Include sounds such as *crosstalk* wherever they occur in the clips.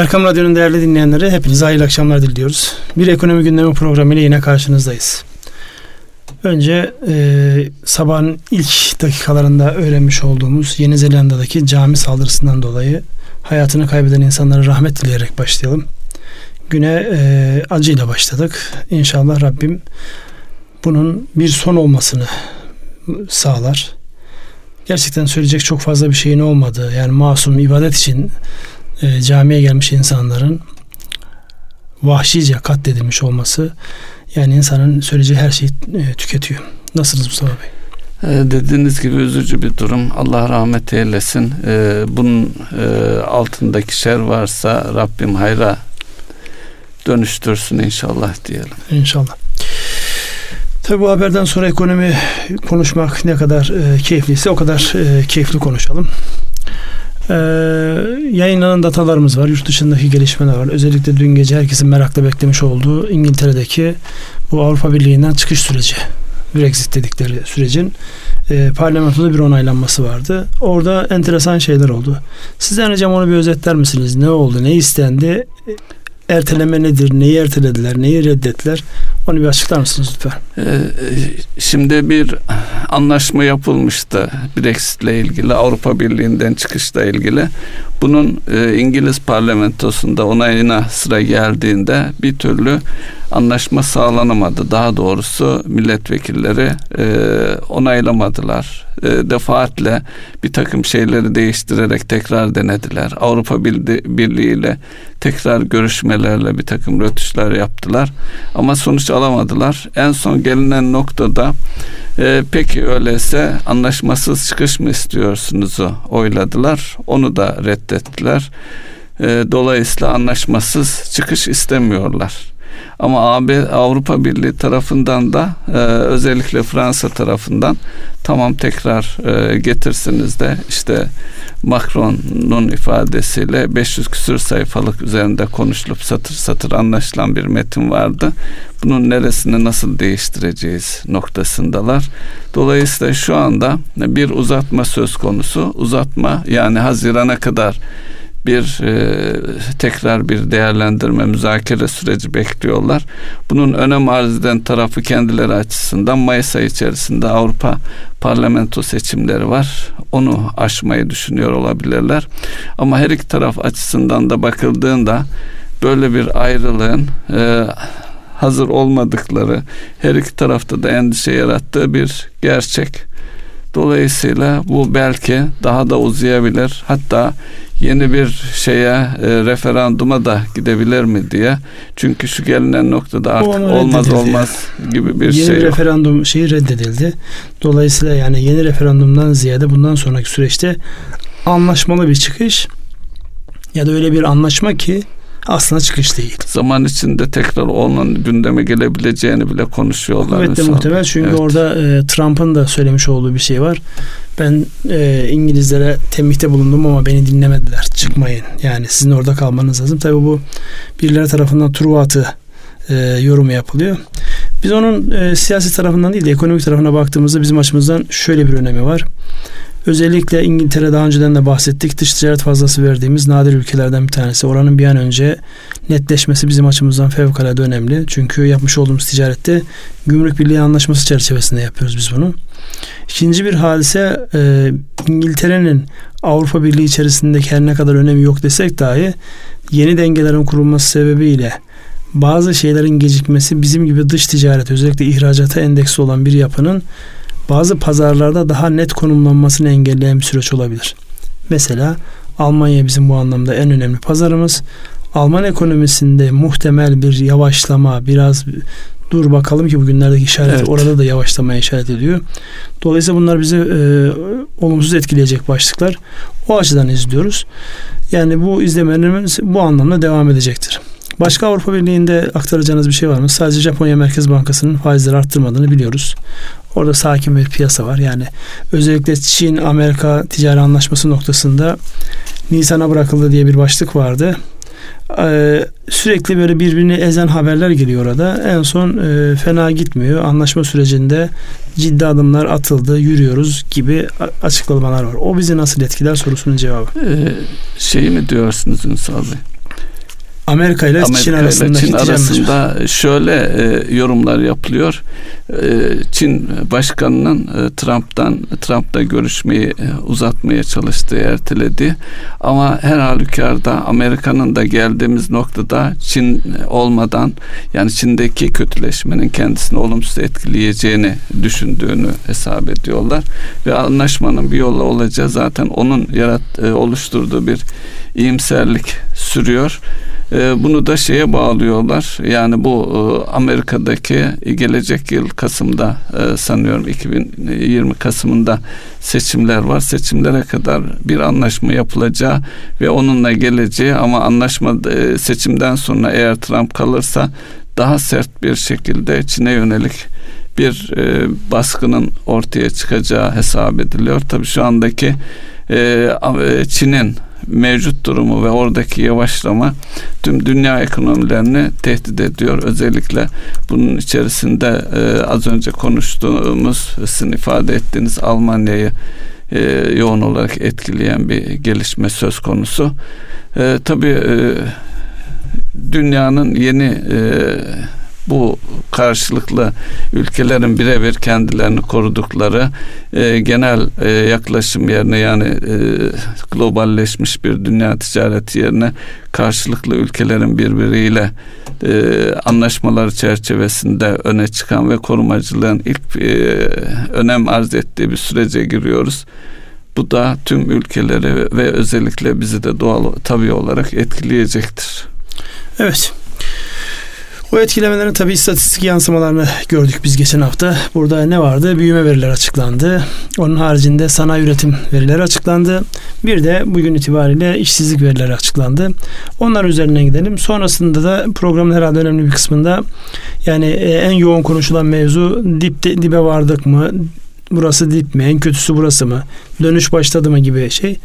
Erkam Radyo'nun değerli dinleyenleri hepinize hayırlı akşamlar diliyoruz. Bir ekonomi gündemi programıyla yine karşınızdayız. Önce e, sabahın ilk dakikalarında öğrenmiş olduğumuz Yeni Zelanda'daki cami saldırısından dolayı hayatını kaybeden insanlara rahmet dileyerek başlayalım. Güne e, acıyla başladık. İnşallah Rabbim bunun bir son olmasını sağlar. Gerçekten söyleyecek çok fazla bir şeyin olmadığı yani masum ibadet için e, camiye gelmiş insanların vahşice katledilmiş olması yani insanın söyleyeceği her şeyi e, tüketiyor. Nasılsınız Mustafa Bey? E, dediğiniz gibi üzücü bir durum. Allah rahmet eylesin. E, bunun e, altındaki şer varsa Rabbim hayra dönüştürsün inşallah diyelim. İnşallah. Tabi bu haberden sonra ekonomi konuşmak ne kadar e, keyifliyse o kadar e, keyifli konuşalım. E, yayınlanan datalarımız var. Yurt dışındaki gelişmeler var. Özellikle dün gece herkesin merakla beklemiş olduğu İngiltere'deki bu Avrupa Birliği'nden çıkış süreci. Brexit dedikleri sürecin e, parlamentoda bir onaylanması vardı. Orada enteresan şeyler oldu. Sizden ricam onu bir özetler misiniz? Ne oldu? Ne istendi? Erteleme nedir? Neyi ertelediler? Neyi reddettiler? Onu bir açıklar mısınız lütfen? Ee, şimdi bir anlaşma yapılmıştı Brexit ile ilgili, Avrupa Birliği'nden çıkışla ilgili. Bunun e, İngiliz parlamentosunda onayına sıra geldiğinde bir türlü anlaşma sağlanamadı. Daha doğrusu milletvekilleri e, onaylamadılar. E, defaatle bir takım şeyleri değiştirerek tekrar denediler. Avrupa Birliği ile tekrar görüşmelerle bir takım rötuşlar yaptılar. Ama sonuç alamadılar. En son gelinen noktada e, peki öyleyse anlaşmasız çıkış mı istiyorsunuzu oyladılar. Onu da reddettiler. E, dolayısıyla anlaşmasız çıkış istemiyorlar. Ama AB Avrupa Birliği tarafından da e, özellikle Fransa tarafından tamam tekrar e, getirsiniz de işte Macron'un ifadesiyle 500 küsür sayfalık üzerinde konuşulup satır satır anlaşılan bir metin vardı. Bunun neresini nasıl değiştireceğiz noktasındalar. Dolayısıyla şu anda bir uzatma söz konusu. Uzatma yani Haziran'a kadar bir e, tekrar bir değerlendirme müzakere süreci bekliyorlar. Bunun önem arz eden tarafı kendileri açısından Mayıs ayı içerisinde Avrupa parlamento seçimleri var. Onu aşmayı düşünüyor olabilirler. Ama her iki taraf açısından da bakıldığında böyle bir ayrılığın e, hazır olmadıkları her iki tarafta da endişe yarattığı bir gerçek. Dolayısıyla bu belki daha da uzayabilir. Hatta yeni bir şeye e, referanduma da gidebilir mi diye. Çünkü şu gelinen noktada artık olmaz olmaz gibi bir yeni şey. Yeni referandum şeyi reddedildi. Dolayısıyla yani yeni referandumdan ziyade bundan sonraki süreçte anlaşmalı bir çıkış ya da öyle bir anlaşma ki aslında çıkış değil. Zaman içinde tekrar onun gündeme gelebileceğini bile konuşuyorlar. Evet de muhtemel çünkü evet. orada e, Trump'ın da söylemiş olduğu bir şey var. Ben e, İngilizlere tembihte bulundum ama beni dinlemediler. Çıkmayın. Yani sizin orada kalmanız lazım. Tabii bu birileri tarafından Truvat'ı e, yorumu yapılıyor. Biz onun e, siyasi tarafından değil de ekonomik tarafına baktığımızda bizim açımızdan şöyle bir önemi var. Özellikle İngiltere daha önceden de bahsettik. Dış ticaret fazlası verdiğimiz nadir ülkelerden bir tanesi. Oranın bir an önce netleşmesi bizim açımızdan fevkalade önemli. Çünkü yapmış olduğumuz ticarette gümrük birliği anlaşması çerçevesinde yapıyoruz biz bunu. İkinci bir hadise e, İngiltere'nin Avrupa Birliği içerisindeki her ne kadar önemi yok desek dahi yeni dengelerin kurulması sebebiyle bazı şeylerin gecikmesi bizim gibi dış ticaret özellikle ihracata endeksi olan bir yapının bazı pazarlarda daha net konumlanmasını engelleyen bir süreç olabilir. Mesela Almanya bizim bu anlamda en önemli pazarımız. Alman ekonomisinde muhtemel bir yavaşlama, biraz dur bakalım ki bugünlerdeki işaret evet. orada da yavaşlamaya işaret ediyor. Dolayısıyla bunlar bizi e, olumsuz etkileyecek başlıklar. O açıdan izliyoruz. Yani bu izlemelerimiz bu anlamda devam edecektir. Başka Avrupa Birliği'nde aktaracağınız bir şey var mı? Sadece Japonya Merkez Bankası'nın faizleri arttırmadığını biliyoruz. Orada sakin bir piyasa var. Yani özellikle Çin Amerika ticari anlaşması noktasında Nisan'a bırakıldı diye bir başlık vardı. Ee, sürekli böyle birbirini ezen haberler geliyor orada. En son e, fena gitmiyor. Anlaşma sürecinde ciddi adımlar atıldı, yürüyoruz gibi açıklamalar var. O bizi nasıl etkiler sorusunun cevabı. Ee, şey mi diyorsunuz Ünsal Bey? Amerika ile Çin arasında, Çin arasında şöyle e, yorumlar yapılıyor. E, Çin başkanının e, Trump'tan Trump'la görüşmeyi e, uzatmaya çalıştığı erteledi. Ama her halükarda Amerika'nın da geldiğimiz noktada Çin olmadan yani Çin'deki kötüleşmenin kendisini olumsuz etkileyeceğini düşündüğünü hesap ediyorlar ve anlaşmanın bir yolla olacağı zaten onun yarat e, oluşturduğu bir iyimserlik sürüyor. E, bunu da şeye bağlıyorlar. Yani bu e, Amerika'daki gelecek yıl Kasım'da e, sanıyorum 2020 Kasım'ında seçimler var. Seçimlere kadar bir anlaşma yapılacağı ve onunla geleceği ama anlaşma e, seçimden sonra eğer Trump kalırsa daha sert bir şekilde Çin'e yönelik bir e, baskının ortaya çıkacağı hesap ediliyor. Tabii şu andaki e, e Çin'in mevcut durumu ve oradaki yavaşlama tüm dünya ekonomilerini tehdit ediyor. Özellikle bunun içerisinde e, az önce konuştuğumuz, sizin ifade ettiğiniz Almanya'yı e, yoğun olarak etkileyen bir gelişme söz konusu. E, tabii e, dünyanın yeni e, bu karşılıklı ülkelerin birebir kendilerini korudukları e, genel e, yaklaşım yerine yani e, globalleşmiş bir dünya ticareti yerine karşılıklı ülkelerin birbiriyle e, anlaşmalar çerçevesinde öne çıkan ve korumacılığın ilk e, önem arz ettiği bir sürece giriyoruz. Bu da tüm ülkeleri ve özellikle bizi de doğal tabii olarak etkileyecektir. Evet. O etkilemelerin tabii istatistik yansımalarını gördük biz geçen hafta. Burada ne vardı? Büyüme verileri açıklandı. Onun haricinde sanayi üretim verileri açıklandı. Bir de bugün itibariyle işsizlik verileri açıklandı. Onlar üzerinden gidelim. Sonrasında da programın herhalde önemli bir kısmında yani e, en yoğun konuşulan mevzu dipte, dibe vardık mı? Burası dip mi, en kötüsü burası mı, dönüş başladı mı gibi şey.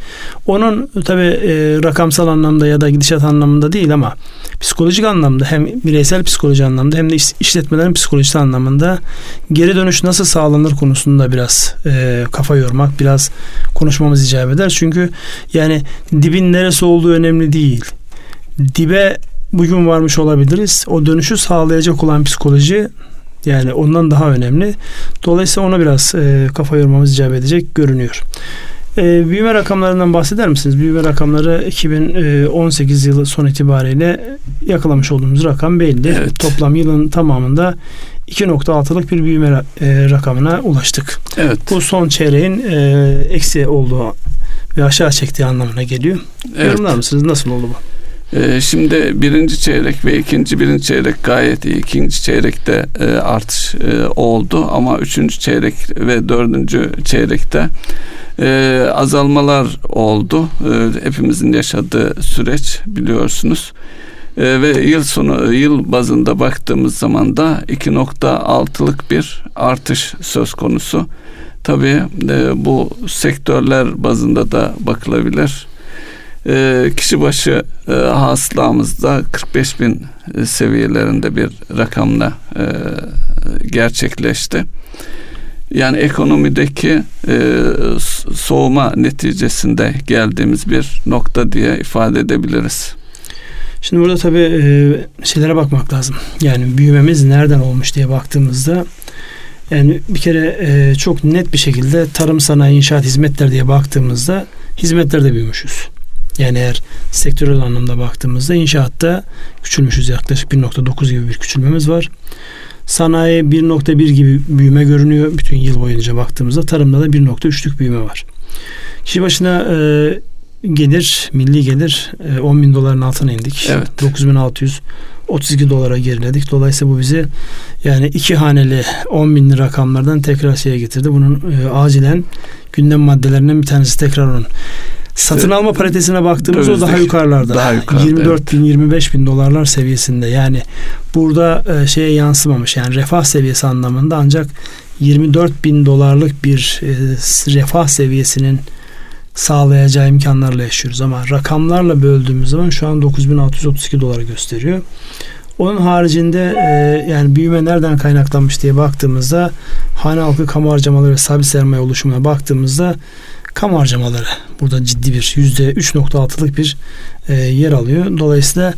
Onun tabi e, rakamsal anlamda ya da gidişat anlamında değil ama psikolojik anlamda hem bireysel psikoloji anlamda hem de işletmelerin psikolojisi anlamında geri dönüş nasıl sağlanır konusunda biraz e, kafa yormak, biraz konuşmamız icap eder. Çünkü yani dibin neresi olduğu önemli değil. Dibe bugün varmış olabiliriz. O dönüşü sağlayacak olan psikoloji yani ondan daha önemli. Dolayısıyla ona biraz e, kafa yormamız icap edecek görünüyor. E, büyüme rakamlarından bahseder misiniz? Büyüme rakamları 2018 yılı son itibariyle yakalamış olduğumuz rakam belli. Evet. Toplam yılın tamamında 2.6'lık bir büyüme e, rakamına ulaştık. Evet. Bu son çeyreğin e, eksi olduğu ve aşağı çektiği anlamına geliyor. Evet. Yorumlar mısınız? Nasıl oldu bu? Ee, şimdi birinci çeyrek ve ikinci birinci çeyrek gayet iyi. İkinci çeyrekte e, artış e, oldu ama üçüncü çeyrek ve dördüncü çeyrekte e, azalmalar oldu. hepimizin yaşadığı süreç biliyorsunuz. ve yıl sonu yıl bazında baktığımız zaman da 2.6'lık bir artış söz konusu. Tabii bu sektörler bazında da bakılabilir e, kişi başı e, hasılamızda 45 bin e, seviyelerinde bir rakamla e, gerçekleşti. Yani ekonomideki e, soğuma neticesinde geldiğimiz bir nokta diye ifade edebiliriz. Şimdi burada tabii e, şeylere bakmak lazım. Yani büyümemiz nereden olmuş diye baktığımızda yani bir kere e, çok net bir şekilde tarım sanayi inşaat hizmetler diye baktığımızda hizmetlerde büyümüşüz. Yani eğer sektörel anlamda baktığımızda inşaatta küçülmüşüz yaklaşık 1.9 gibi bir küçülmemiz var. Sanayi 1.1 gibi büyüme görünüyor bütün yıl boyunca baktığımızda. Tarımda da 1.3'lük büyüme var. Kişi başına e, gelir, milli gelir e, 10 bin doların altına indik. Evet. 9632 dolara geriledik. Dolayısıyla bu bizi yani iki haneli 10 binli rakamlardan tekrar şeye getirdi. Bunun e, acilen gündem maddelerinden bir tanesi tekrar onun Satın alma paritesine baktığımızda o daha yukarılarda. Daha yukarıda, 24 evet. bin 25 bin dolarlar seviyesinde. Yani burada e, şeye yansımamış. Yani refah seviyesi anlamında ancak 24 bin dolarlık bir e, refah seviyesinin sağlayacağı imkanlarla yaşıyoruz. Ama rakamlarla böldüğümüz zaman şu an 9632 dolara gösteriyor. Onun haricinde e, yani büyüme nereden kaynaklanmış diye baktığımızda hane halkı kamu harcamaları ve sabit sermaye oluşumuna baktığımızda kamu harcamaları burada ciddi bir yüzde 3.6'lık bir e, yer alıyor. Dolayısıyla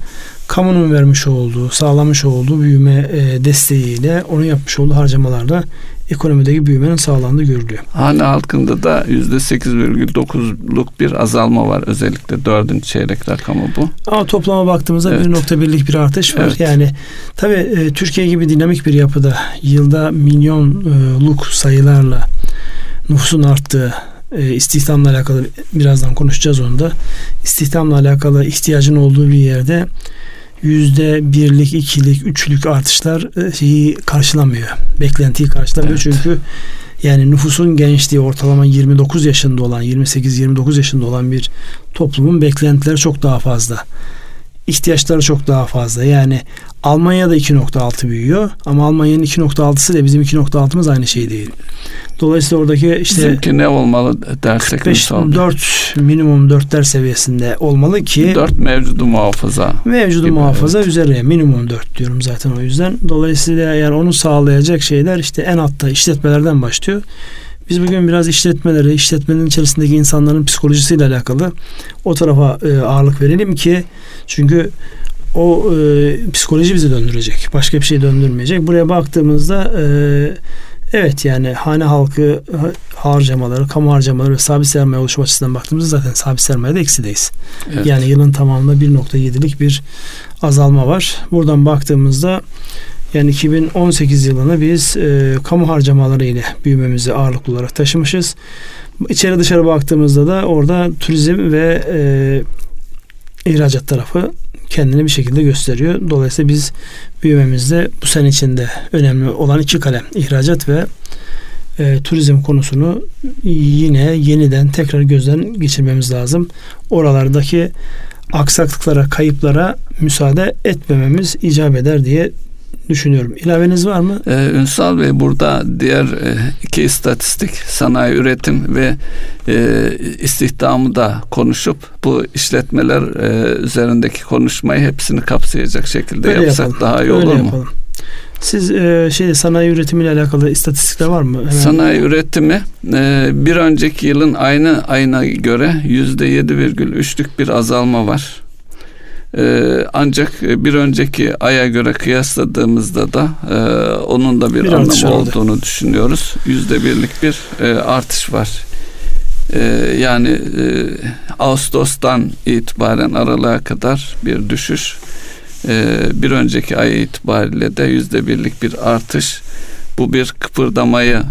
kamunun vermiş olduğu, sağlamış olduğu büyüme e, desteğiyle onu yapmış olduğu harcamalarla ekonomideki büyümenin sağlandığı görülüyor. Hane halkında da %8,9'luk bir azalma var. Özellikle dördüncü çeyrek rakamı bu. Ama toplama baktığımızda Evet. 1.1'lik bir artış var. Evet. Yani tabii e, Türkiye gibi dinamik bir yapıda yılda milyonluk sayılarla nüfusun arttığı e, istihdamla alakalı birazdan konuşacağız onu da. İstihdamla alakalı ihtiyacın olduğu bir yerde yüzde birlik, ikilik, üçlük artışlar e, şeyi karşılamıyor. Beklentiyi karşılamıyor. Evet. Çünkü yani nüfusun gençliği ortalama 29 yaşında olan, 28-29 yaşında olan bir toplumun beklentileri çok daha fazla. İhtiyaçları çok daha fazla. Yani Almanya'da 2.6 büyüyor ama Almanya'nın 2.6'sı ile bizim 2.6'mız aynı şey değil. Dolayısıyla oradaki işte Bizimki ne olmalı dersek 5 nasıl oldu? 4 minimum 4'ler seviyesinde olmalı ki 4 mevcudu muhafaza. Mevcudu gibi, muhafaza üzerine minimum 4 diyorum zaten o yüzden. Dolayısıyla yani onu sağlayacak şeyler işte en altta işletmelerden başlıyor. Biz bugün biraz işletmeleri, işletmenin içerisindeki insanların psikolojisiyle alakalı o tarafa e, ağırlık verelim ki çünkü o e, psikoloji bizi döndürecek. Başka bir şey döndürmeyecek. Buraya baktığımızda e, evet yani hane halkı ha- harcamaları, kamu harcamaları ve sabit sermaye oluşum açısından baktığımızda zaten sabit sermayede eksideyiz. Evet. Yani yılın tamamında 1.7'lik bir azalma var. Buradan baktığımızda yani 2018 yılını biz e, kamu harcamaları ile büyümemizi ağırlıklı olarak taşımışız. İçeri dışarı baktığımızda da orada turizm ve e, ihracat tarafı kendini bir şekilde gösteriyor. Dolayısıyla biz büyümemizde bu sene içinde önemli olan iki kalem ihracat ve e, turizm konusunu yine yeniden tekrar gözden geçirmemiz lazım. Oralardaki aksaklıklara, kayıplara müsaade etmememiz icap eder diye düşünüyorum. İlaveniz var mı? Ee, Ünsal Bey burada diğer e, iki istatistik sanayi üretim ve e, istihdamı da konuşup bu işletmeler e, üzerindeki konuşmayı hepsini kapsayacak şekilde Öyle yapsak yapalım. daha iyi Öyle olur mu? yapalım. Siz e, şey sanayi üretimiyle alakalı istatistikler var mı? Hemen- Sanayi üretimi e, bir önceki yılın aynı ayına göre yüzde 7,3'lük bir azalma var. E, ancak bir önceki aya göre kıyasladığımızda da e, onun da bir, Bir anlamı oldu. olduğunu düşünüyoruz. Yüzde birlik bir e, artış var. E, yani Ağustos'tan itibaren aralığa kadar bir düşüş. Bir önceki ay itibariyle de yüzde birlik bir artış. Bu bir kıpırdamayı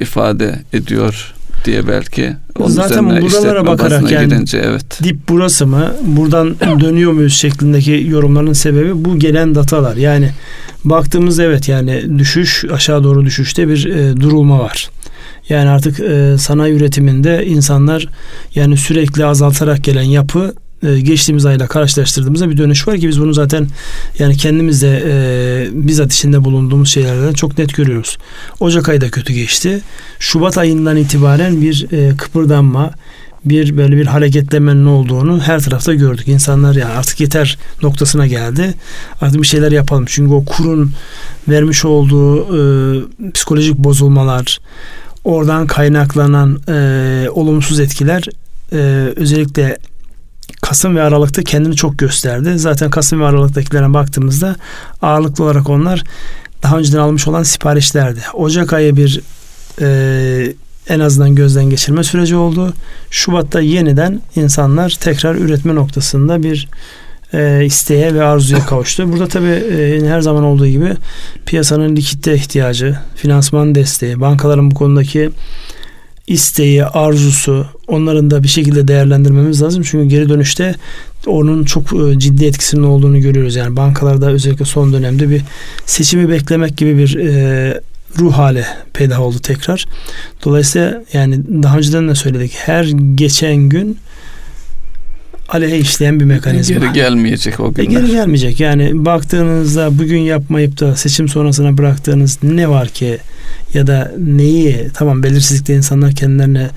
ifade ediyor diye belki. Onun Zaten buralara işletme bakarak yani evet. dip burası mı? Buradan dönüyor muyuz şeklindeki yorumların sebebi bu gelen datalar. Yani baktığımız evet yani düşüş aşağı doğru düşüşte bir e, durulma var. Yani artık e, sanayi üretiminde insanlar yani sürekli azaltarak gelen yapı geçtiğimiz ayla karşılaştırdığımızda bir dönüş var ki biz bunu zaten yani kendimiz de e, bizzat içinde bulunduğumuz şeylerden çok net görüyoruz. Ocak ayı da kötü geçti. Şubat ayından itibaren bir e, kıpırdanma, bir böyle bir hareketlemenin olduğunu her tarafta gördük. İnsanlar yani artık yeter noktasına geldi. Artık bir şeyler yapalım. Çünkü o kurun vermiş olduğu e, psikolojik bozulmalar, oradan kaynaklanan e, olumsuz etkiler e, özellikle Kasım ve Aralık'ta kendini çok gösterdi. Zaten Kasım ve Aralık'takilere baktığımızda ağırlıklı olarak onlar daha önceden almış olan siparişlerdi. Ocak ayı bir e, en azından gözden geçirme süreci oldu. Şubat'ta yeniden insanlar tekrar üretme noktasında bir e, isteğe ve arzuya *laughs* kavuştu. Burada tabii e, her zaman olduğu gibi piyasanın likitte ihtiyacı, finansman desteği, bankaların bu konudaki isteği, arzusu onların da bir şekilde değerlendirmemiz lazım. Çünkü geri dönüşte onun çok e, ciddi etkisinin olduğunu görüyoruz. Yani bankalarda özellikle son dönemde bir seçimi beklemek gibi bir e, ruh hale peydah oldu tekrar. Dolayısıyla yani daha önceden de söyledik. Her geçen gün aleyhe işleyen bir mekanizma. Geri gelmeyecek o E günler. geri gelmeyecek. Yani baktığınızda bugün yapmayıp da seçim sonrasına bıraktığınız ne var ki ya da neyi tamam belirsizlikte insanlar kendilerine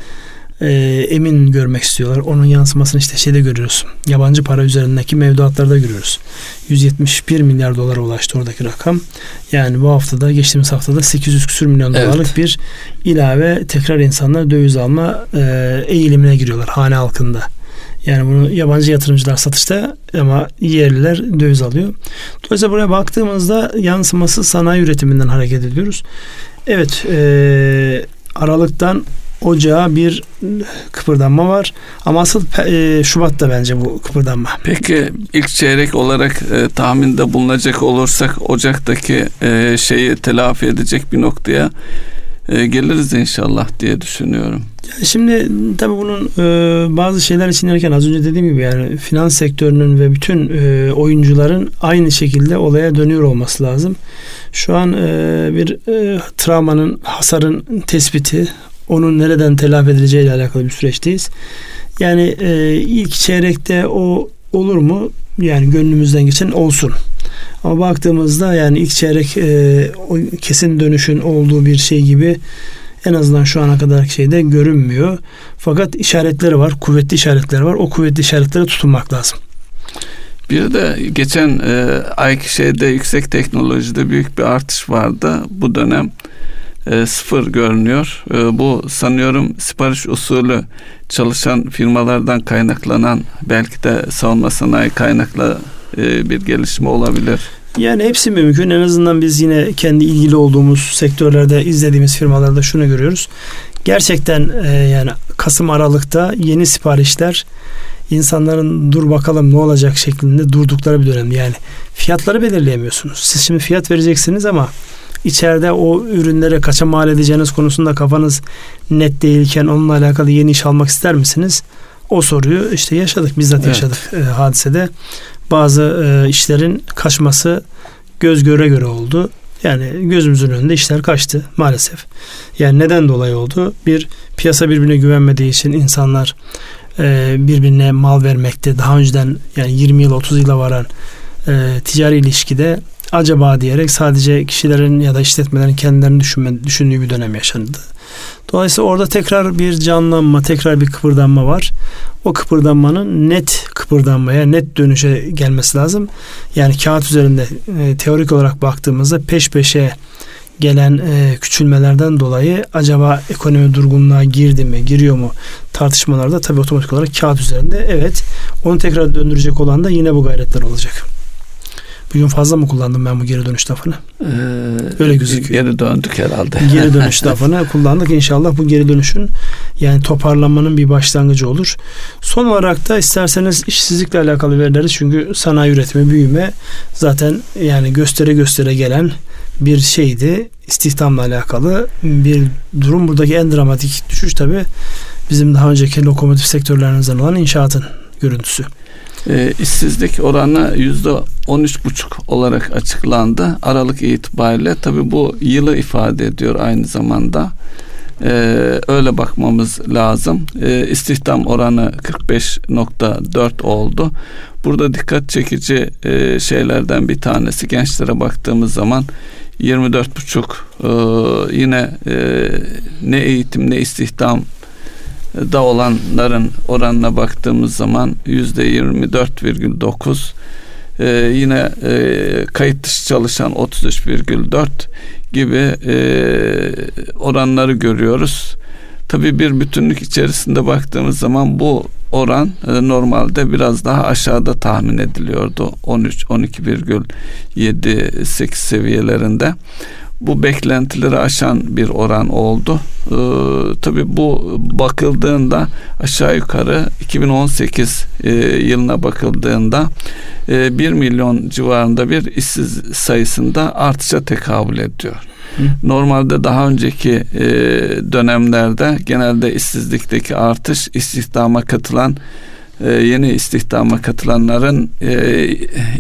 e, emin görmek istiyorlar. Onun yansımasını işte şeyde görüyoruz. Yabancı para üzerindeki mevduatlarda görüyoruz. 171 milyar dolara ulaştı oradaki rakam. Yani bu haftada geçtiğimiz haftada 800 küsür milyon Evet. dolarlık bir ilave tekrar insanlar döviz alma e, eğilimine giriyorlar hane halkında. Yani bunu yabancı yatırımcılar satışta ama yerliler döviz alıyor. Dolayısıyla buraya baktığımızda yansıması sanayi üretiminden hareket ediyoruz. Evet e, Aralık'tan Ocağa bir kıpırdanma var. Ama asıl e, Şubat'ta bence bu kıpırdanma. Peki ilk çeyrek olarak e, tahminde bulunacak olursak Ocak'taki e, şeyi telafi edecek bir noktaya e, geliriz inşallah diye düşünüyorum. Yani şimdi tabii bunun e, bazı şeyler için erken az önce dediğim gibi yani finans sektörünün ve bütün e, oyuncuların aynı şekilde olaya dönüyor olması lazım. Şu an e, bir e, travmanın, hasarın tespiti, onun nereden telafi edileceği ile alakalı bir süreçteyiz. Yani e, ilk çeyrekte o olur mu? Yani gönlümüzden geçen olsun. Ama baktığımızda yani ilk çeyrek e, o kesin dönüşün olduğu bir şey gibi en azından şu ana kadar şeyde görünmüyor. Fakat işaretleri var, kuvvetli işaretleri var. O kuvvetli işaretlere tutunmak lazım. Bir de geçen e, ayki şeyde yüksek teknolojide büyük bir artış vardı. Bu dönem e, sıfır görünüyor. E, bu sanıyorum sipariş usulü çalışan firmalardan kaynaklanan belki de savunma sanayi kaynaklı e, bir gelişme olabilir. Yani hepsi mümkün. En azından biz yine kendi ilgili olduğumuz sektörlerde izlediğimiz firmalarda şunu görüyoruz. Gerçekten e, yani Kasım Aralık'ta yeni siparişler insanların dur bakalım ne olacak şeklinde durdukları bir dönem. Yani fiyatları belirleyemiyorsunuz. Siz şimdi fiyat vereceksiniz ama içeride o ürünlere kaça mal edeceğiniz konusunda kafanız net değilken onunla alakalı yeni iş almak ister misiniz? O soruyu işte yaşadık, bizzat evet. yaşadık e, hadisede. Bazı e, işlerin kaçması göz göre göre oldu. Yani gözümüzün önünde işler kaçtı maalesef. Yani neden dolayı oldu? Bir piyasa birbirine güvenmediği için insanlar e, birbirine mal vermekte daha önceden yani 20 yıl 30 yıla varan e, ticari ilişkide acaba diyerek sadece kişilerin ya da işletmelerin kendilerini düşünme, düşündüğü bir dönem yaşandı. Dolayısıyla orada tekrar bir canlanma, tekrar bir kıpırdanma var. O kıpırdanmanın net kıpırdanmaya, net dönüşe gelmesi lazım. Yani kağıt üzerinde e, teorik olarak baktığımızda peş peşe gelen e, küçülmelerden dolayı acaba ekonomi durgunluğa girdi mi, giriyor mu tartışmalarda tabii otomatik olarak kağıt üzerinde evet onu tekrar döndürecek olan da yine bu gayretler olacak. Bugün fazla mı kullandım ben bu geri dönüş lafını? Ee, Öyle gözüküyor. Geri döndük herhalde. Geri dönüş *laughs* lafını kullandık. İnşallah bu geri dönüşün yani toparlanmanın bir başlangıcı olur. Son olarak da isterseniz işsizlikle alakalı verileri çünkü sanayi üretimi, büyüme zaten yani göstere göstere gelen bir şeydi. İstihdamla alakalı bir durum. Buradaki en dramatik düşüş tabi bizim daha önceki lokomotif sektörlerimizden olan inşaatın görüntüsü e, işsizlik oranı yüzde on üç buçuk olarak açıklandı. Aralık itibariyle tabi bu yılı ifade ediyor aynı zamanda. Ee, öyle bakmamız lazım. Ee, istihdam oranı 45.4 oldu. Burada dikkat çekici e, şeylerden bir tanesi gençlere baktığımız zaman 24.5 e, yine e, ne eğitim ne istihdam da olanların oranına baktığımız zaman yüzde 24,9 ee, yine e, kayıt dışı çalışan 33,4 gibi e, oranları görüyoruz. Tabii bir bütünlük içerisinde baktığımız zaman bu oran e, normalde biraz daha aşağıda tahmin ediliyordu. 13 12,7 8 seviyelerinde bu beklentileri aşan bir oran oldu. Ee, tabii bu bakıldığında aşağı yukarı 2018 e, yılına bakıldığında e, 1 milyon civarında bir işsiz sayısında artışa tekabül ediyor. Hı. Normalde daha önceki e, dönemlerde genelde işsizlikteki artış istihdama katılan e, yeni istihdama katılanların e,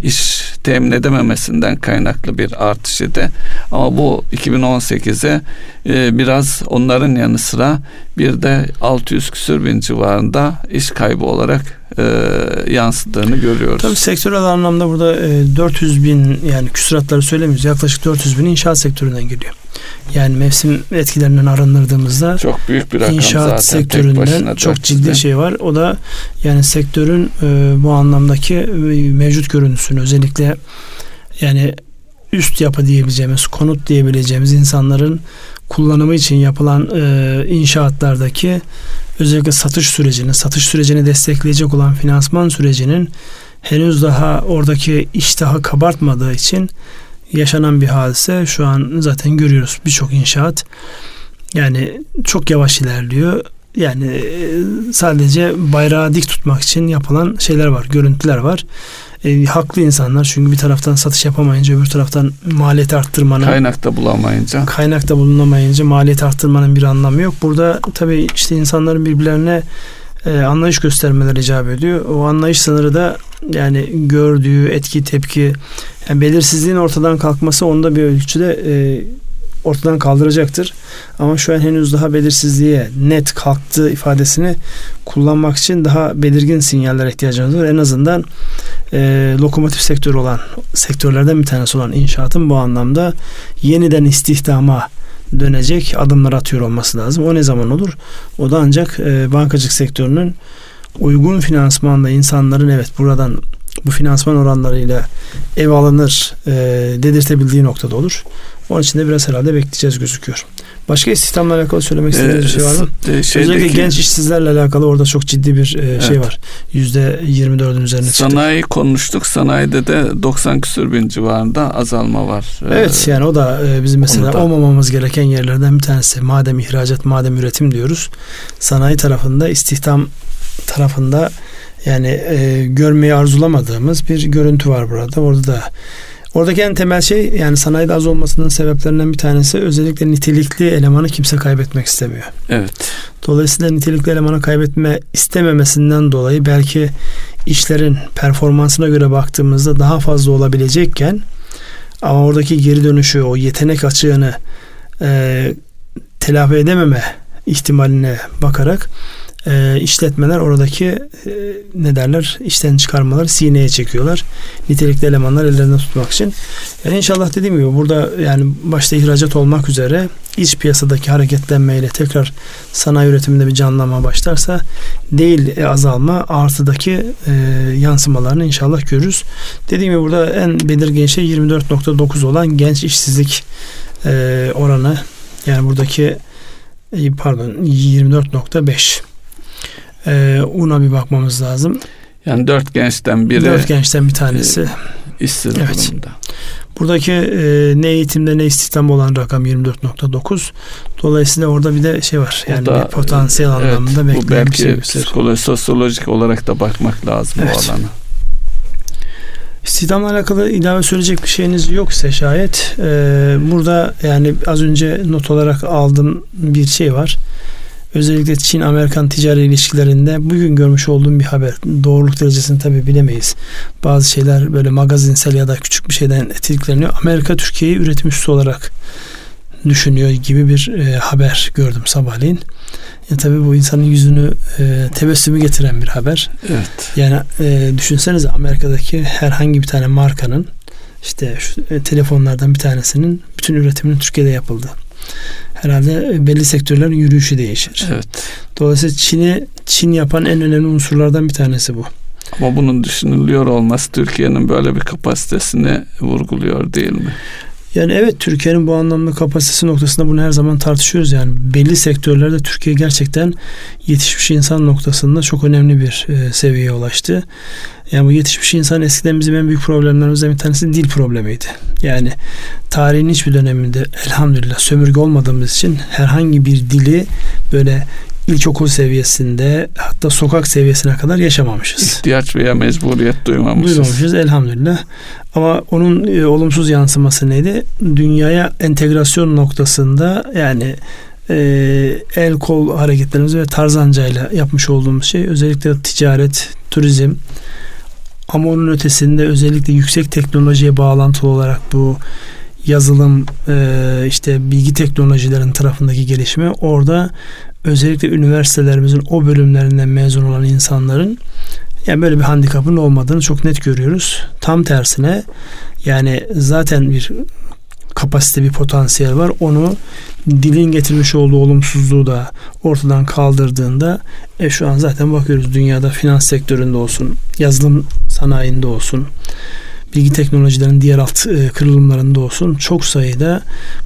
iş temin edememesinden kaynaklı bir artış idi. Ama bu 2018'e e, biraz onların yanı sıra bir de 600 küsür bin civarında iş kaybı olarak e, yansıdığını görüyoruz. Tabii sektörel anlamda burada e, 400 bin yani küsuratları söylemiyoruz. Yaklaşık 400 bin inşaat sektöründen geliyor. Yani mevsim etkilerinden arındırdığımızda çok büyük bir rakam inşaat zaten sektöründen çok ciddi şey var. O da yani sektörün e, bu anlamdaki e, mevcut görüntüsünü özellikle yani üst yapı diyebileceğimiz, konut diyebileceğimiz insanların kullanımı için yapılan e, inşaatlardaki özellikle satış sürecini, satış sürecini destekleyecek olan finansman sürecinin henüz daha oradaki iştahı kabartmadığı için yaşanan bir hadise. Şu an zaten görüyoruz birçok inşaat yani çok yavaş ilerliyor. Yani e, sadece bayrağı dik tutmak için yapılan şeyler var, görüntüler var. E, haklı insanlar çünkü bir taraftan satış yapamayınca öbür taraftan maliyeti arttırmanın kaynakta bulamayınca kaynakta bulunamayınca maliyeti arttırmanın bir anlamı yok. Burada tabii işte insanların birbirlerine e, anlayış göstermeleri icap ediyor. O anlayış sınırı da yani gördüğü etki tepki yani belirsizliğin ortadan kalkması onda bir ölçüde e, ortadan kaldıracaktır. Ama şu an henüz daha belirsizliğe net kalktığı ifadesini kullanmak için daha belirgin sinyaller ihtiyacımız var. En azından e, lokomotif sektörü olan sektörlerden bir tanesi olan inşaatın bu anlamda yeniden istihdama dönecek adımlar atıyor olması lazım. O ne zaman olur? O da ancak e, bankacılık sektörünün uygun finansmanla insanların evet buradan bu finansman oranlarıyla ev alınır e, dedirtebildiği noktada olur. Onun için de biraz herhalde bekleyeceğiz gözüküyor. Başka istihdamla alakalı söylemek istediğiniz ee, bir şey var mı? E, şeydeki, Özellikle genç işsizlerle alakalı orada çok ciddi bir e, evet. şey var. Yüzde 24'ün üzerine çıktı. Sanayi konuştuk. Sanayide de 90 küsür bin civarında azalma var. E, evet yani o da e, bizim mesela da... olmamamız gereken yerlerden bir tanesi. Madem ihracat, madem üretim diyoruz. Sanayi tarafında istihdam tarafında yani e, görmeyi arzulamadığımız bir görüntü var burada. Orada da Oradaki en temel şey yani sanayide az olmasının sebeplerinden bir tanesi özellikle nitelikli elemanı kimse kaybetmek istemiyor. Evet. Dolayısıyla nitelikli elemanı kaybetme istememesinden dolayı belki işlerin performansına göre baktığımızda daha fazla olabilecekken ama oradaki geri dönüşü, o yetenek açığını e, telafi edememe ihtimaline bakarak e, işletmeler oradaki e, ne derler işten çıkarmaları sineye çekiyorlar. Nitelikli elemanlar ellerinde tutmak için. Yani inşallah dediğim gibi burada yani başta ihracat olmak üzere iç piyasadaki hareketlenmeyle tekrar sanayi üretiminde bir canlanma başlarsa değil e, azalma artıdaki e, yansımalarını inşallah görürüz. Dediğim gibi burada en belirgin şey 24.9 olan genç işsizlik e, oranı. Yani buradaki e, pardon 24.5 e, una bir bakmamız lazım. Yani dört gençten biri. Dört gençten bir tanesi. E, işsiz evet. durumda. Buradaki e, ne eğitimde ne istihdam olan rakam 24.9. Dolayısıyla orada bir de şey var. Yani da, bir potansiyel evet, anlamında bekleyen bu belki bir şey gösterir. psikoloji, sosyolojik olarak da bakmak lazım evet. bu alana. İstihdamla alakalı ilave söyleyecek bir şeyiniz yoksa şayet e, burada yani az önce not olarak aldığım bir şey var özellikle Çin-Amerikan ticari ilişkilerinde bugün görmüş olduğum bir haber. Doğruluk derecesini tabi bilemeyiz. Bazı şeyler böyle magazinsel ya da küçük bir şeyden etkikleniyor. Amerika Türkiye'yi üretim üssü olarak düşünüyor gibi bir e, haber gördüm sabahleyin. Ya tabii bu insanın yüzünü e, tebessümü getiren bir haber. Evet. Yani e, düşünsenize Amerika'daki herhangi bir tane markanın işte şu e, telefonlardan bir tanesinin bütün üretiminin Türkiye'de yapıldı herhalde belli sektörlerin yürüyüşü değişir. Evet. Dolayısıyla Çin'i Çin yapan en önemli unsurlardan bir tanesi bu. Ama bunun düşünülüyor olması Türkiye'nin böyle bir kapasitesini vurguluyor değil mi? Yani evet Türkiye'nin bu anlamda kapasitesi noktasında bunu her zaman tartışıyoruz. Yani belli sektörlerde Türkiye gerçekten yetişmiş insan noktasında çok önemli bir e, seviyeye ulaştı. Yani bu yetişmiş insan eskiden bizim en büyük problemlerimizden bir tanesi dil problemiydi. Yani tarihin hiçbir döneminde elhamdülillah sömürge olmadığımız için herhangi bir dili böyle ilkokul seviyesinde hatta sokak seviyesine kadar yaşamamışız. İhtiyaç veya mecburiyet duymamışız. Duymamışız elhamdülillah. Ama onun e, olumsuz yansıması neydi? Dünyaya entegrasyon noktasında yani e, el kol hareketlerimiz ve tarzancayla yapmış olduğumuz şey özellikle ticaret, turizm ama onun ötesinde özellikle yüksek teknolojiye bağlantılı olarak bu yazılım e, işte bilgi teknolojilerin tarafındaki gelişme orada özellikle üniversitelerimizin o bölümlerinden mezun olan insanların yani böyle bir handikapın olmadığını çok net görüyoruz. Tam tersine yani zaten bir kapasite bir potansiyel var. Onu dilin getirmiş olduğu olumsuzluğu da ortadan kaldırdığında e şu an zaten bakıyoruz dünyada finans sektöründe olsun, yazılım sanayinde olsun, bilgi teknolojilerin diğer alt e, kırılımlarında olsun çok sayıda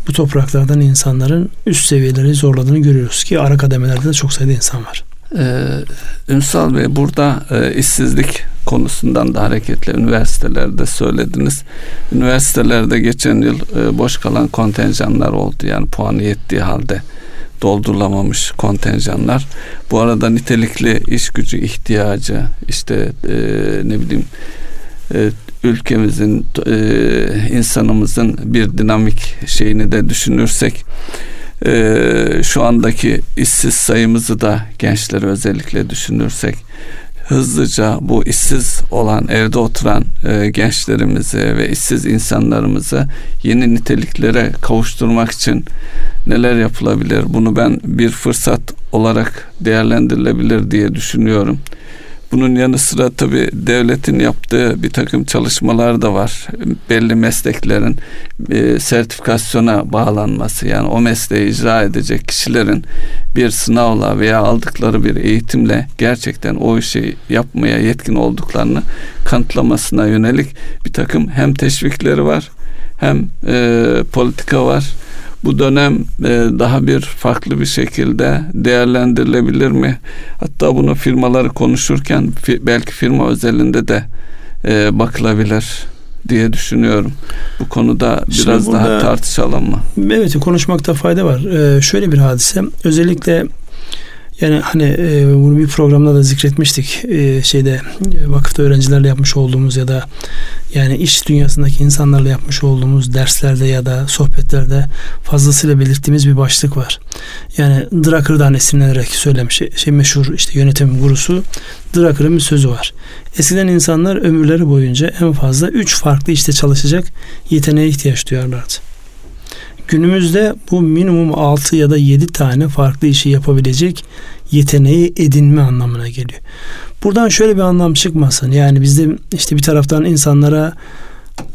bu topraklardan insanların üst seviyeleri zorladığını görüyoruz ki ara kademelerde de çok sayıda insan var. Ee, Ünsal Bey burada e, işsizlik konusundan da hareketle üniversitelerde söylediniz. Üniversitelerde geçen yıl e, boş kalan kontenjanlar oldu. Yani puanı yettiği halde doldurulamamış kontenjanlar. Bu arada nitelikli iş gücü ihtiyacı işte e, ne bileyim e, ülkemizin e, insanımızın bir dinamik şeyini de düşünürsek e, şu andaki işsiz sayımızı da gençleri özellikle düşünürsek hızlıca bu işsiz olan evde oturan e, gençlerimizi ve işsiz insanlarımızı yeni niteliklere kavuşturmak için neler yapılabilir? Bunu ben bir fırsat olarak değerlendirilebilir diye düşünüyorum. Bunun yanı sıra tabi devletin yaptığı bir takım çalışmalar da var. Belli mesleklerin e, sertifikasyona bağlanması yani o mesleği icra edecek kişilerin bir sınavla veya aldıkları bir eğitimle gerçekten o işi yapmaya yetkin olduklarını kanıtlamasına yönelik bir takım hem teşvikleri var hem e, politika var bu dönem e, daha bir farklı bir şekilde değerlendirilebilir mi? Hatta bunu firmaları konuşurken belki firma özelinde de e, bakılabilir diye düşünüyorum. Bu konuda biraz burada, daha tartışalım mı? Evet konuşmakta fayda var. Ee, şöyle bir hadise özellikle yani hani e, bunu bir programda da zikretmiştik. E, şeyde e, vakıfta öğrencilerle yapmış olduğumuz ya da yani iş dünyasındaki insanlarla yapmış olduğumuz derslerde ya da sohbetlerde fazlasıyla belirttiğimiz bir başlık var. Yani Drucker'dan esinlenerek söylemiş şey meşhur işte yönetim gurusu Drucker'ın bir sözü var. Eskiden insanlar ömürleri boyunca en fazla üç farklı işte çalışacak yeteneğe ihtiyaç duyarlardı. Günümüzde bu minimum 6 ya da 7 tane farklı işi yapabilecek yeteneği edinme anlamına geliyor. Buradan şöyle bir anlam çıkmasın. Yani bizde işte bir taraftan insanlara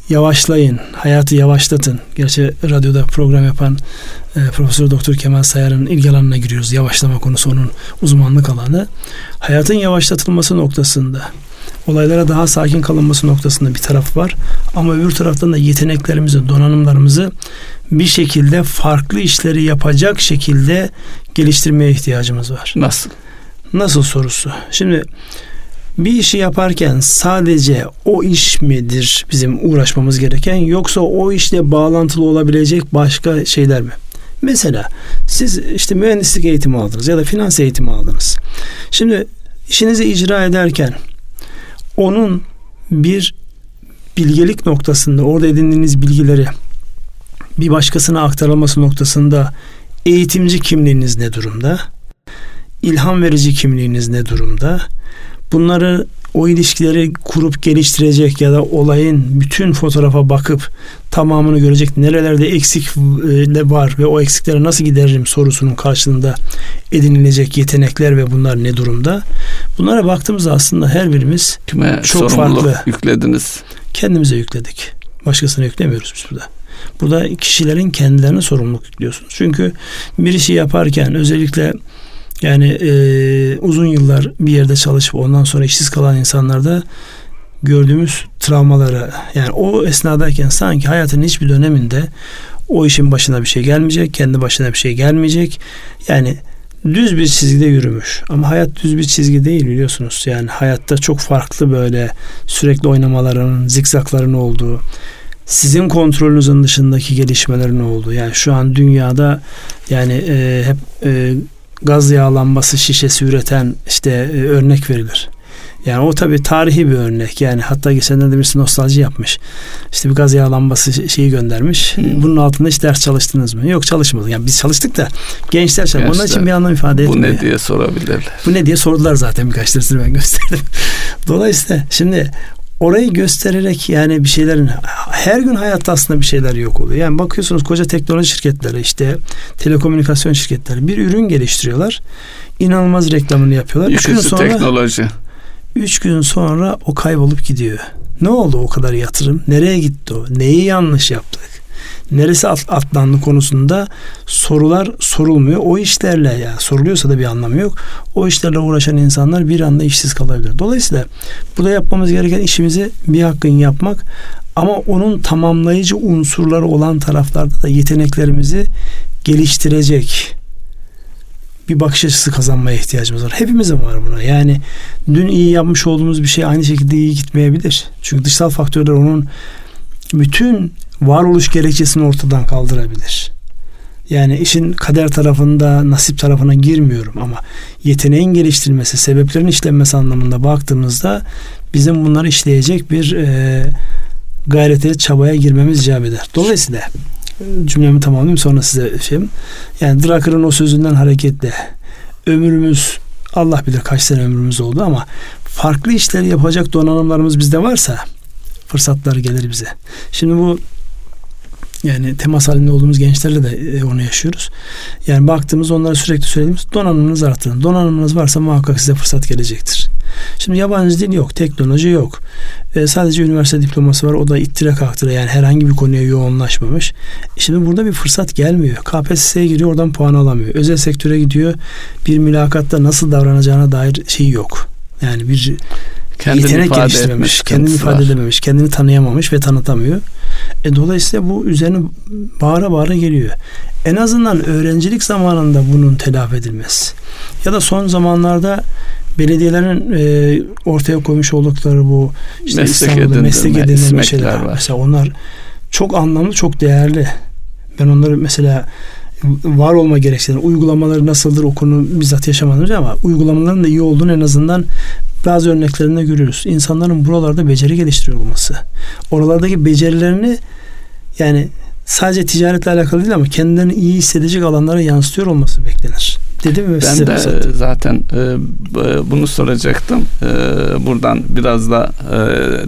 yavaşlayın, hayatı yavaşlatın. Gerçi radyoda program yapan e, Profesör Doktor Kemal Sayar'ın ilgi alanına giriyoruz. Yavaşlama konusu onun uzmanlık alanı. Hayatın yavaşlatılması noktasında olaylara daha sakin kalınması noktasında bir taraf var. Ama öbür taraftan da yeteneklerimizi, donanımlarımızı bir şekilde farklı işleri yapacak şekilde geliştirmeye ihtiyacımız var. Nasıl? Nasıl sorusu. Şimdi bir işi yaparken sadece o iş midir bizim uğraşmamız gereken yoksa o işle bağlantılı olabilecek başka şeyler mi? Mesela siz işte mühendislik eğitimi aldınız ya da finans eğitimi aldınız. Şimdi işinizi icra ederken onun bir bilgelik noktasında orada edindiğiniz bilgileri bir başkasına aktarılması noktasında eğitimci kimliğiniz ne durumda? İlham verici kimliğiniz ne durumda? Bunları o ilişkileri kurup geliştirecek ya da olayın bütün fotoğrafa bakıp tamamını görecek nerelerde eksik e, var ve o eksikleri nasıl gideririm sorusunun karşılığında edinilecek yetenekler ve bunlar ne durumda? Bunlara baktığımızda aslında her birimiz Kime çok farklı. yüklediniz? Kendimize yükledik. Başkasına yüklemiyoruz biz burada. Burada kişilerin kendilerine sorumluluk yüklüyorsunuz. Çünkü bir işi yaparken özellikle yani e, uzun yıllar bir yerde çalışıp ondan sonra işsiz kalan insanlarda gördüğümüz travmalara yani o esnadayken sanki hayatın hiçbir döneminde o işin başına bir şey gelmeyecek, kendi başına bir şey gelmeyecek. Yani düz bir çizgide yürümüş. Ama hayat düz bir çizgi değil biliyorsunuz. Yani hayatta çok farklı böyle sürekli oynamaların, zikzakların olduğu, sizin kontrolünüzün dışındaki gelişmelerin olduğu. Yani şu an dünyada yani e, hep e, gaz yağlanması şişesi üreten işte e, örnek verilir. Yani o tabi tarihi bir örnek. Yani hatta geçenlerde birisi nostalji yapmış. İşte bir gaz yağlanması şeyi göndermiş. Hmm. Bunun altında hiç ders çalıştınız mı? Yok çalışmadık. Yani biz çalıştık da gençler çalışmadı. Onun için bir anlam ifade etmiyor. Bu ne diye sorabilirler. Bu ne diye sordular zaten birkaç tanesini ben gösterdim. *laughs* Dolayısıyla şimdi orayı göstererek yani bir şeylerin her gün hayatta aslında bir şeyler yok oluyor. Yani bakıyorsunuz koca teknoloji şirketleri işte telekomünikasyon şirketleri bir ürün geliştiriyorlar. İnanılmaz reklamını yapıyorlar. Üç gün sonra teknoloji. Üç gün sonra o kaybolup gidiyor. Ne oldu o kadar yatırım? Nereye gitti o? Neyi yanlış yaptık? Neresi atlandı konusunda sorular sorulmuyor. O işlerle ya soruluyorsa da bir anlamı yok. O işlerle uğraşan insanlar bir anda işsiz kalabilir. Dolayısıyla burada yapmamız gereken işimizi bir hakkın yapmak ama onun tamamlayıcı unsurları olan taraflarda da yeteneklerimizi geliştirecek bir bakış açısı kazanmaya ihtiyacımız var. Hepimizin var buna. Yani dün iyi yapmış olduğumuz bir şey aynı şekilde iyi gitmeyebilir. Çünkü dışsal faktörler onun bütün varoluş gerekçesini ortadan kaldırabilir. Yani işin kader tarafında, nasip tarafına girmiyorum ama yeteneğin geliştirilmesi, sebeplerin işlenmesi anlamında baktığımızda bizim bunları işleyecek bir e, gayrete, çabaya girmemiz icap eder. Dolayısıyla cümlemi tamamlayayım sonra size şeyim. Yani Drucker'ın o sözünden hareketle ömrümüz Allah bilir kaç sene ömrümüz oldu ama farklı işleri yapacak donanımlarımız bizde varsa fırsatlar gelir bize. Şimdi bu yani temas halinde olduğumuz gençlerle de e, onu yaşıyoruz. Yani baktığımız onlara sürekli söylediğimiz donanımınız arttırın. Donanımınız varsa muhakkak size fırsat gelecektir. Şimdi yabancı dil yok, teknoloji yok. E, sadece üniversite diploması var. O da ittire kaktıra yani herhangi bir konuya yoğunlaşmamış. E, şimdi burada bir fırsat gelmiyor. KPSS'ye giriyor oradan puan alamıyor. Özel sektöre gidiyor. Bir mülakatta nasıl davranacağına dair şey yok. Yani bir kendini yetenek ifade geliştirememiş, kendini ifade edememiş, kendini tanıyamamış ve tanıtamıyor. E, dolayısıyla bu üzerine bağıra bağıra geliyor. En azından öğrencilik zamanında bunun telafi edilmesi. Ya da son zamanlarda belediyelerin e, ortaya koymuş oldukları bu işte meslek İstanbul'da meslek edindirme şeyler var. Mesela onlar çok anlamlı, çok değerli. Ben onları mesela var olma gerekçeleri, uygulamaları nasıldır o konu bizzat yaşamadım ama uygulamaların da iyi olduğunu en azından bazı örneklerinde görüyoruz. İnsanların buralarda beceri geliştiriyor olması. Oralardaki becerilerini yani sadece ticaretle alakalı değil ama kendilerini iyi hissedecek alanlara yansıtıyor olması beklenir. Dedim mi ben de zaten, zaten e, bunu soracaktım. E, buradan biraz da e,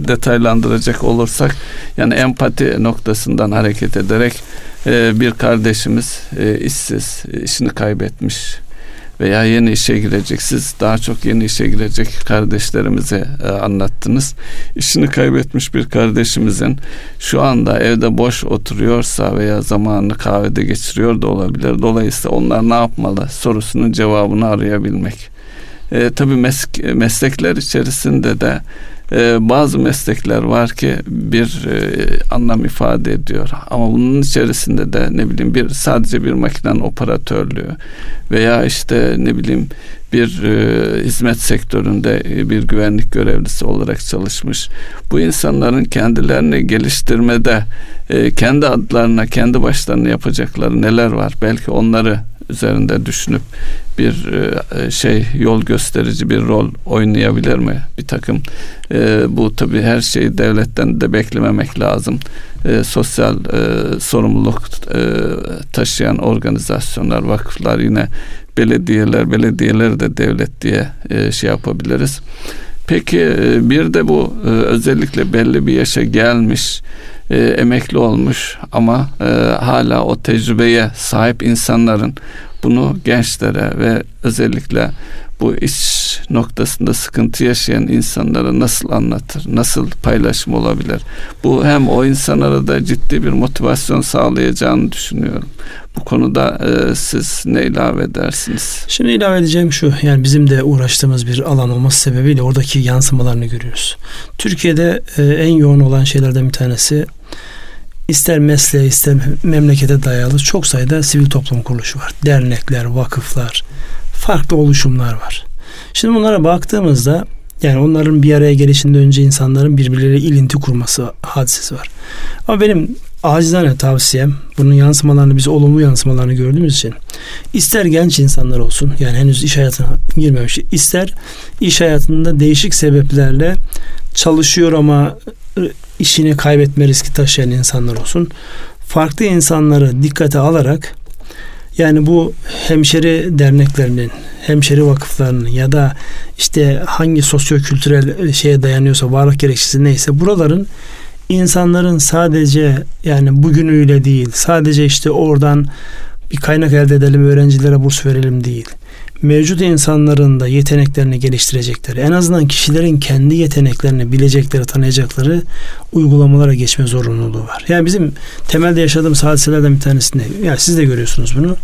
detaylandıracak olursak yani empati noktasından hareket ederek e, bir kardeşimiz e, işsiz, işini kaybetmiş veya yeni işe girecek. Siz daha çok yeni işe girecek kardeşlerimize e, anlattınız. İşini kaybetmiş bir kardeşimizin şu anda evde boş oturuyorsa veya zamanını kahvede geçiriyor da olabilir. Dolayısıyla onlar ne yapmalı sorusunun cevabını arayabilmek. E, tabii meslek, meslekler içerisinde de e, bazı meslekler var ki bir e, anlam ifade ediyor. Ama bunun içerisinde de ne bileyim bir sadece bir makinenin operatörlüğü veya işte ne bileyim bir e, hizmet sektöründe bir güvenlik görevlisi olarak çalışmış. Bu insanların kendilerini geliştirmede e, kendi adlarına, kendi başlarına yapacakları neler var? Belki onları üzerinde düşünüp bir e, şey yol gösterici bir rol oynayabilir mi bir takım? E, bu tabi her şeyi devletten de beklememek lazım. E, sosyal e, sorumluluk e, taşıyan organizasyonlar vakıflar yine belediyeler belediyeler de devlet diye e, şey yapabiliriz. Peki e, bir de bu e, özellikle belli bir yaşa gelmiş e, emekli olmuş ama e, hala o tecrübeye sahip insanların bunu gençlere ve özellikle bu iş noktasında sıkıntı yaşayan insanlara nasıl anlatır? Nasıl paylaşım olabilir? Bu hem o insanlara da ciddi bir motivasyon sağlayacağını düşünüyorum. Bu konuda e, siz ne ilave edersiniz? Şimdi ilave edeceğim şu. Yani bizim de uğraştığımız bir alan olması sebebiyle oradaki yansımalarını görüyoruz. Türkiye'de e, en yoğun olan şeylerden bir tanesi ister mesleğe ister memlekete dayalı çok sayıda sivil toplum kuruluşu var. Dernekler, vakıflar, farklı oluşumlar var. Şimdi bunlara baktığımızda yani onların bir araya gelişinde önce insanların birbirleriyle ilinti kurması hadisesi var. Ama benim acizane tavsiyem bunun yansımalarını biz olumlu yansımalarını gördüğümüz için ister genç insanlar olsun yani henüz iş hayatına girmemiş ister iş hayatında değişik sebeplerle çalışıyor ama işini kaybetme riski taşıyan insanlar olsun. Farklı insanları dikkate alarak yani bu hemşeri derneklerinin, hemşeri vakıflarının ya da işte hangi sosyo-kültürel şeye dayanıyorsa, varlık gerekçesi neyse buraların insanların sadece yani bugünüyle değil, sadece işte oradan bir kaynak elde edelim, öğrencilere burs verelim değil mevcut insanların da yeteneklerini geliştirecekleri, en azından kişilerin kendi yeteneklerini bilecekleri, tanıyacakları uygulamalara geçme zorunluluğu var. Yani bizim temelde yaşadığımız hadiselerden bir tanesinde, yani siz de görüyorsunuz bunu.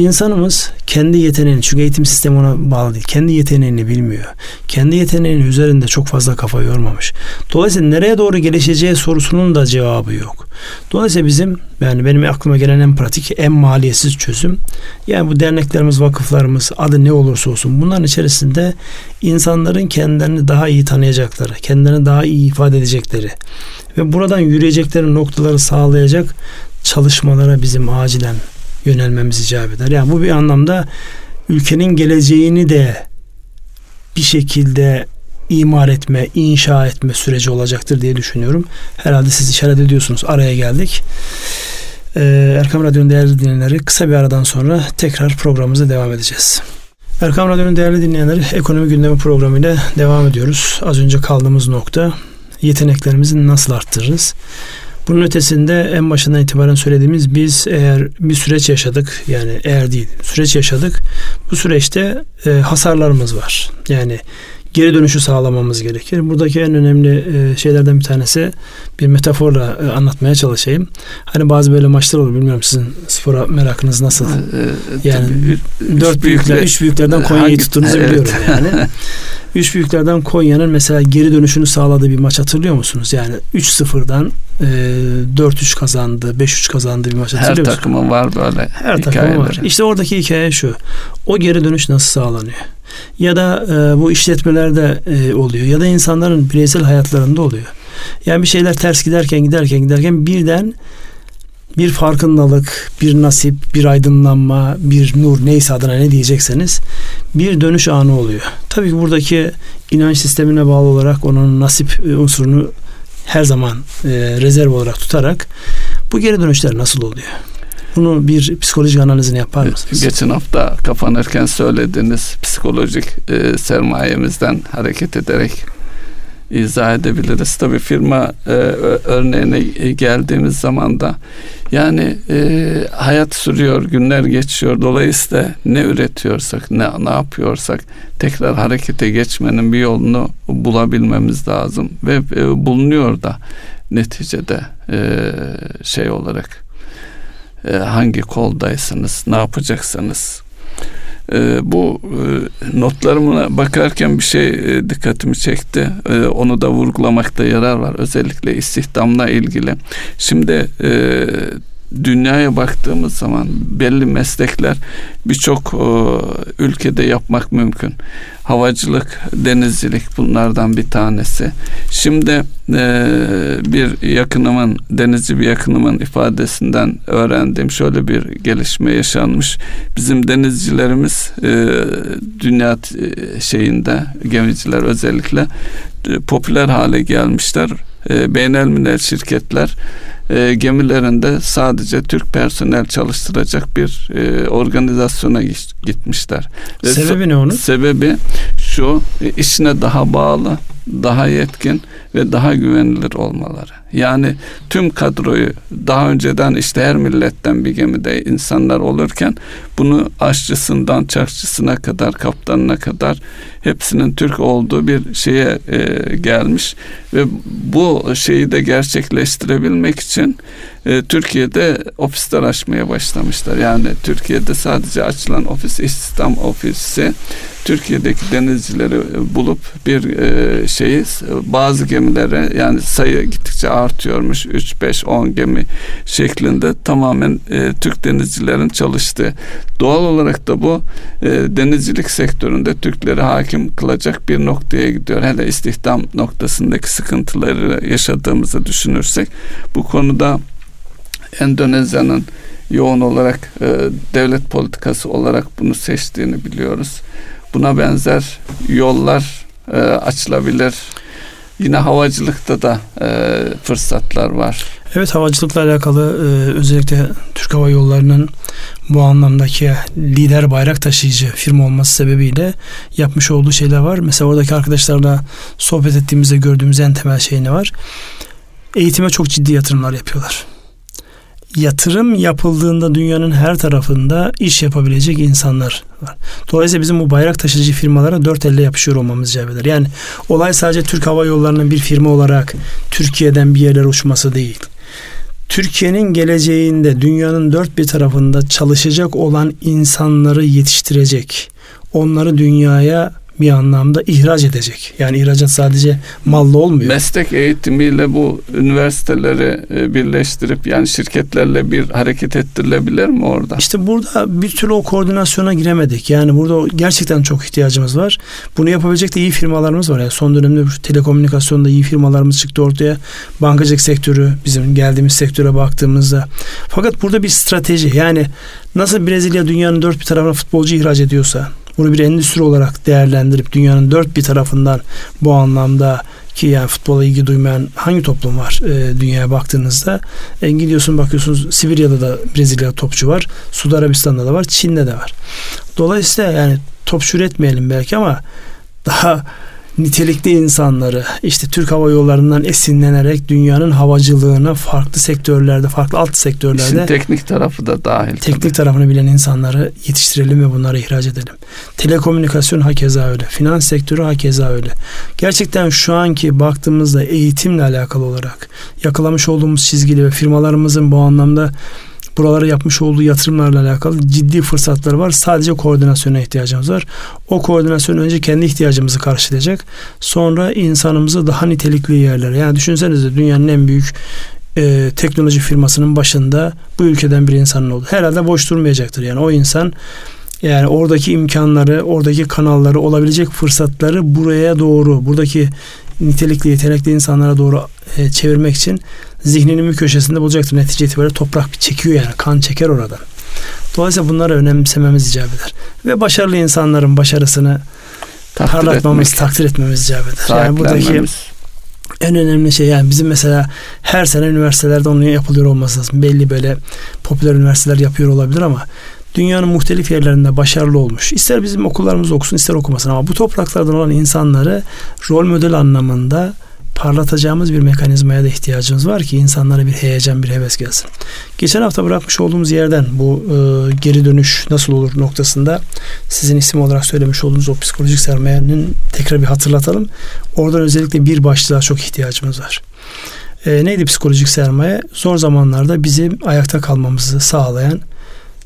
İnsanımız kendi yeteneğini, çünkü eğitim sistemi ona bağlı değil. Kendi yeteneğini bilmiyor. Kendi yeteneğinin üzerinde çok fazla kafa yormamış. Dolayısıyla nereye doğru gelişeceği sorusunun da cevabı yok. Dolayısıyla bizim yani benim aklıma gelen en pratik, en maliyetsiz çözüm yani bu derneklerimiz, vakıflarımız adı ne olursa olsun bunların içerisinde insanların kendilerini daha iyi tanıyacakları, kendilerini daha iyi ifade edecekleri ve buradan yürüyecekleri noktaları sağlayacak çalışmalara bizim acilen yönelmemiz icap eder. Yani bu bir anlamda ülkenin geleceğini de bir şekilde imar etme, inşa etme süreci olacaktır diye düşünüyorum. Herhalde siz işaret ediyorsunuz. Araya geldik. Ee, Erkam Radyo'nun değerli dinleyenleri kısa bir aradan sonra tekrar programımıza devam edeceğiz. Erkam Radyo'nun değerli dinleyenleri ekonomi gündemi programıyla devam ediyoruz. Az önce kaldığımız nokta yeteneklerimizi nasıl arttırırız? Bunun ötesinde en başından itibaren söylediğimiz biz eğer bir süreç yaşadık yani eğer değil süreç yaşadık bu süreçte e, hasarlarımız var. Yani geri dönüşü sağlamamız gerekir. Buradaki en önemli e, şeylerden bir tanesi bir metaforla e, anlatmaya çalışayım. Hani bazı böyle maçlar olur bilmiyorum sizin spora merakınız nasıl? Ee, yani tabii, dört üç büyükler, üç büyüklerden Konya'yı tuttuğunuzu evet. biliyorum yani. *laughs* üç büyüklerden Konya'nın mesela geri dönüşünü sağladığı bir maç hatırlıyor musunuz? Yani 3-0'dan e, 4-3 kazandı, 5-3 kazandı bir maç hatırlıyor musunuz? Her takımın var böyle Her takımın var. İşte oradaki hikaye şu. O geri dönüş nasıl sağlanıyor? Ya da e, bu işletmelerde e, oluyor ya da insanların bireysel hayatlarında oluyor. Yani bir şeyler ters giderken giderken giderken birden bir farkındalık, bir nasip, bir aydınlanma, bir nur neyse adına ne diyecekseniz bir dönüş anı oluyor. Tabii ki buradaki inanç sistemine bağlı olarak onun nasip e, unsurunu her zaman e, rezerv olarak tutarak bu geri dönüşler nasıl oluyor? Bunu bir psikolojik analizini yapar mısınız? Geçen hafta kapanırken söylediğiniz psikolojik e, sermayemizden hareket ederek izah edebiliriz. Tabii firma e, örneğine geldiğimiz zaman da yani e, hayat sürüyor, günler geçiyor. Dolayısıyla ne üretiyorsak, ne ne yapıyorsak tekrar harekete geçmenin bir yolunu bulabilmemiz lazım ve e, bulunuyor da neticede e, şey olarak e, hangi koldaysınız, ne yapacaksınız. E, bu e, notlarıma bakarken bir şey e, dikkatimi çekti. E, onu da vurgulamakta yarar var. Özellikle istihdamla ilgili. Şimdi e, dünyaya baktığımız zaman belli meslekler birçok e, ülkede yapmak mümkün. Havacılık, denizcilik bunlardan bir tanesi. Şimdi e, bir yakınımın, denizci bir yakınımın ifadesinden öğrendiğim şöyle bir gelişme yaşanmış. Bizim denizcilerimiz e, dünya e, şeyinde, gemiciler özellikle popüler hale gelmişler. E, beynelminel şirketler e, gemilerinde sadece Türk personel çalıştıracak bir e, organizasyona gitmişler. Sebebi ne onun? Sebebi şu e, işine daha bağlı, daha yetkin ve daha güvenilir olmaları. Yani tüm kadroyu daha önceden işte her milletten bir gemide insanlar olurken bunu aşçısından çarşısına kadar kaptanına kadar hepsinin Türk olduğu bir şeye e, gelmiş ve bu şeyi de gerçekleştirebilmek için e, Türkiye'de ofisler açmaya başlamışlar. Yani Türkiye'de sadece açılan ofis istihdam ofisi Türkiye'deki denizcileri bulup bir e, şeyi bazı gemilere yani sayı gittikçe artıyormuş 3 5 10 gemi şeklinde tamamen e, Türk denizcilerin çalıştığı. Doğal olarak da bu e, denizcilik sektöründe Türkleri hakim kılacak bir noktaya gidiyor. Hele istihdam noktasındaki sıkıntıları yaşadığımızı düşünürsek bu konuda Endonezya'nın yoğun olarak e, devlet politikası olarak bunu seçtiğini biliyoruz. Buna benzer yollar e, açılabilir. Yine havacılıkta da e, fırsatlar var. Evet havacılıkla alakalı e, özellikle Türk Hava Yolları'nın bu anlamdaki lider bayrak taşıyıcı firma olması sebebiyle yapmış olduğu şeyler var. Mesela oradaki arkadaşlarla sohbet ettiğimizde gördüğümüz en temel şey ne var? Eğitime çok ciddi yatırımlar yapıyorlar yatırım yapıldığında dünyanın her tarafında iş yapabilecek insanlar var. Dolayısıyla bizim bu bayrak taşıcı firmalara dört elle yapışıyor olmamız icap. Yani olay sadece Türk Hava Yolları'nın bir firma olarak Türkiye'den bir yerlere uçması değil. Türkiye'nin geleceğinde dünyanın dört bir tarafında çalışacak olan insanları yetiştirecek, onları dünyaya bir anlamda ihraç edecek. Yani ihracat sadece mallı olmuyor. Meslek eğitimiyle bu üniversiteleri e, birleştirip yani şirketlerle bir hareket ettirilebilir mi orada? İşte burada bir türlü o koordinasyona giremedik. Yani burada gerçekten çok ihtiyacımız var. Bunu yapabilecek de iyi firmalarımız var. Yani son dönemde telekomünikasyonda iyi firmalarımız çıktı ortaya. Bankacılık sektörü bizim geldiğimiz sektöre baktığımızda. Fakat burada bir strateji yani nasıl Brezilya dünyanın dört bir tarafına futbolcu ihraç ediyorsa bunu bir endüstri olarak değerlendirip dünyanın dört bir tarafından bu anlamda ki yani futbola ilgi duymayan hangi toplum var e, dünyaya baktığınızda? E, gidiyorsun bakıyorsunuz Sibirya'da da Brezilya topçu var Suudi Arabistan'da da var Çin'de de var. Dolayısıyla yani topçu üretmeyelim belki ama daha nitelikli insanları işte Türk Hava Yolları'ndan esinlenerek dünyanın havacılığına farklı sektörlerde, farklı alt sektörlerde İşin teknik tarafı da dahil. Teknik tabii. tarafını bilen insanları yetiştirelim ve bunları ihraç edelim. Telekomünikasyon hakeza öyle. Finans sektörü hakeza öyle. Gerçekten şu anki baktığımızda eğitimle alakalı olarak yakalamış olduğumuz çizgili ve firmalarımızın bu anlamda buralara yapmış olduğu yatırımlarla alakalı ciddi fırsatları var. Sadece koordinasyona ihtiyacımız var. O koordinasyon önce kendi ihtiyacımızı karşılayacak. Sonra insanımızı daha nitelikli yerlere. Yani düşünsenize dünyanın en büyük e, teknoloji firmasının başında bu ülkeden bir insanın oldu. Herhalde boş durmayacaktır. Yani o insan yani oradaki imkanları, oradaki kanalları, olabilecek fırsatları buraya doğru, buradaki nitelikli, yetenekli insanlara doğru e, çevirmek için zihninin bir köşesinde bulacaktır. Netice itibariyle toprak bir çekiyor yani. Kan çeker oradan. Dolayısıyla bunları önemsememiz icap eder. Ve başarılı insanların başarısını takdir parlatmamız, etmek. takdir etmemiz icap eder. Yani buradaki en önemli şey yani bizim mesela her sene üniversitelerde onun yapılıyor olması lazım. Belli böyle popüler üniversiteler yapıyor olabilir ama dünyanın muhtelif yerlerinde başarılı olmuş. İster bizim okullarımız okusun ister okumasın ama bu topraklardan olan insanları rol model anlamında parlatacağımız bir mekanizmaya da ihtiyacımız var ki insanlara bir heyecan, bir heves gelsin. Geçen hafta bırakmış olduğumuz yerden bu e, geri dönüş nasıl olur noktasında sizin isim olarak söylemiş olduğunuz o psikolojik sermayenin tekrar bir hatırlatalım. Oradan özellikle bir başlığa çok ihtiyacımız var. E, neydi psikolojik sermaye? Zor zamanlarda bizim ayakta kalmamızı sağlayan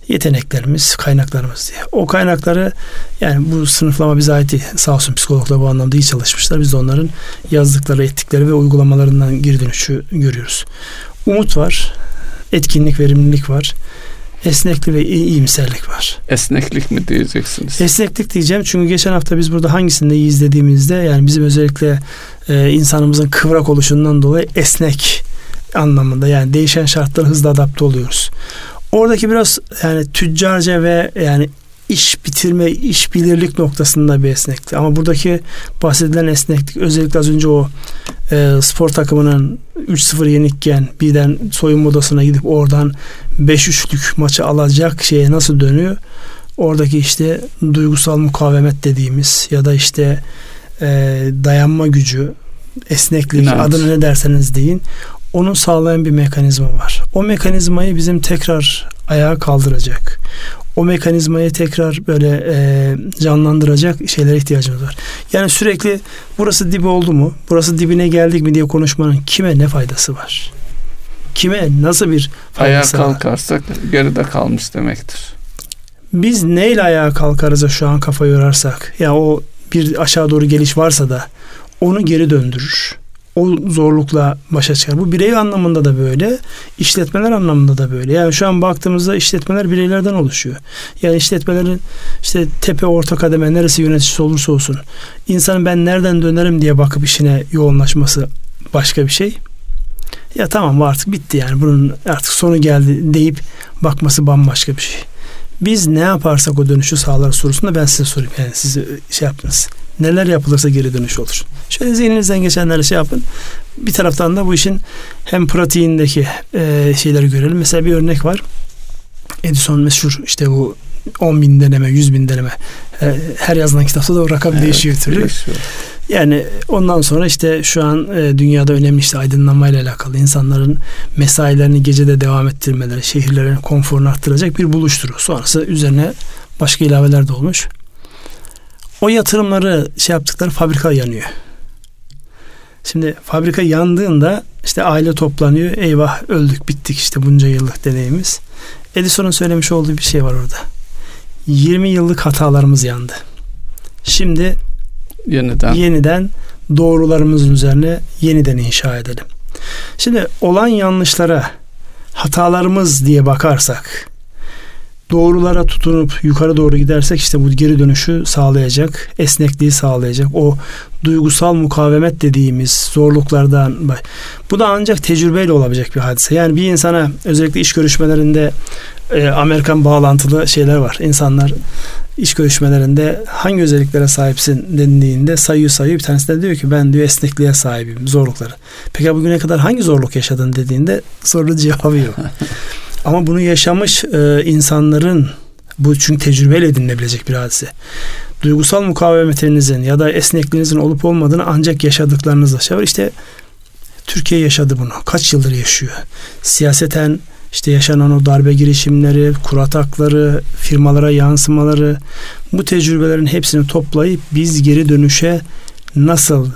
yeteneklerimiz, kaynaklarımız diye. O kaynakları yani bu sınıflama bize ait değil. Sağ olsun psikologlar bu anlamda iyi çalışmışlar. Biz de onların yazdıkları, ettikleri ve uygulamalarından geri dönüşü görüyoruz. Umut var, etkinlik, verimlilik var. Esneklik ve iyimserlik var. Esneklik mi diyeceksiniz? Esneklik diyeceğim çünkü geçen hafta biz burada hangisinde iyi izlediğimizde yani bizim özellikle e, insanımızın kıvrak oluşundan dolayı esnek anlamında yani değişen şartlara hızlı adapte oluyoruz. Oradaki biraz yani tüccarca ve yani iş bitirme, iş bilirlik noktasında bir esneklik. Ama buradaki bahsedilen esneklik özellikle az önce o e, spor takımının 3-0 yenikken birden soyunma odasına gidip oradan 5-3'lük maçı alacak şeye nasıl dönüyor? Oradaki işte duygusal mukavemet dediğimiz ya da işte e, dayanma gücü, esneklik İnanç. adını ne derseniz deyin onu sağlayan bir mekanizma var. O mekanizmayı bizim tekrar ayağa kaldıracak. O mekanizmayı tekrar böyle e, canlandıracak şeylere ihtiyacımız var. Yani sürekli burası dibi oldu mu, burası dibine geldik mi diye konuşmanın kime ne faydası var? Kime nasıl bir faydası Ayağa kalkarsak var? geride kalmış demektir. Biz neyle ayağa kalkarız şu an kafa yorarsak ya o bir aşağı doğru geliş varsa da onu geri döndürür o zorlukla başa çıkar. Bu birey anlamında da böyle, işletmeler anlamında da böyle. Yani şu an baktığımızda işletmeler bireylerden oluşuyor. Yani işletmelerin işte tepe orta kademe neresi yöneticisi olursa olsun insanın ben nereden dönerim diye bakıp işine yoğunlaşması başka bir şey. Ya tamam artık bitti yani bunun artık sonu geldi deyip bakması bambaşka bir şey. Biz ne yaparsak o dönüşü sağlar sorusunda ben size sorayım. Yani siz şey yaptınız neler yapılırsa geri dönüş olur. Şöyle zihninizden geçenleri şey yapın. Bir taraftan da bu işin hem pratiğindeki e, şeyleri görelim. Mesela bir örnek var. Edison meşhur işte bu 10 bin deneme, 100 bin deneme. E, her yazılan kitapta da o rakam evet, değişiyor türlü. Değişiyor. Yani ondan sonra işte şu an e, dünyada önemli işte aydınlanmayla alakalı insanların mesailerini gecede devam ettirmeleri, şehirlerin konforunu arttıracak bir buluşturu. Sonrası üzerine başka ilaveler de olmuş. O yatırımları şey yaptıkları fabrika yanıyor. Şimdi fabrika yandığında işte aile toplanıyor. Eyvah öldük bittik işte bunca yıllık deneyimiz. Edison'un söylemiş olduğu bir şey var orada. 20 yıllık hatalarımız yandı. Şimdi yeniden yeniden doğrularımızın üzerine yeniden inşa edelim. Şimdi olan yanlışlara hatalarımız diye bakarsak doğrulara tutunup yukarı doğru gidersek işte bu geri dönüşü sağlayacak, esnekliği sağlayacak. O duygusal mukavemet dediğimiz zorluklardan bu da ancak tecrübeyle olabilecek bir hadise. Yani bir insana özellikle iş görüşmelerinde e, Amerikan bağlantılı şeyler var. İnsanlar iş görüşmelerinde hangi özelliklere sahipsin dendiğinde sayıyor sayıyor. Bir tanesi de diyor ki ben diyor esnekliğe sahibim zorlukları. Peki bugüne kadar hangi zorluk yaşadın dediğinde soru cevabı yok. *laughs* Ama bunu yaşamış e, insanların bu çünkü tecrübeyle edinilebilecek bir hadise. Duygusal mukavemetinizin ya da esnekliğinizin olup olmadığını ancak yaşadıklarınızla şey var. İşte Türkiye yaşadı bunu. Kaç yıldır yaşıyor. Siyaseten işte yaşanan o darbe girişimleri, kur atakları, firmalara yansımaları bu tecrübelerin hepsini toplayıp biz geri dönüşe nasıl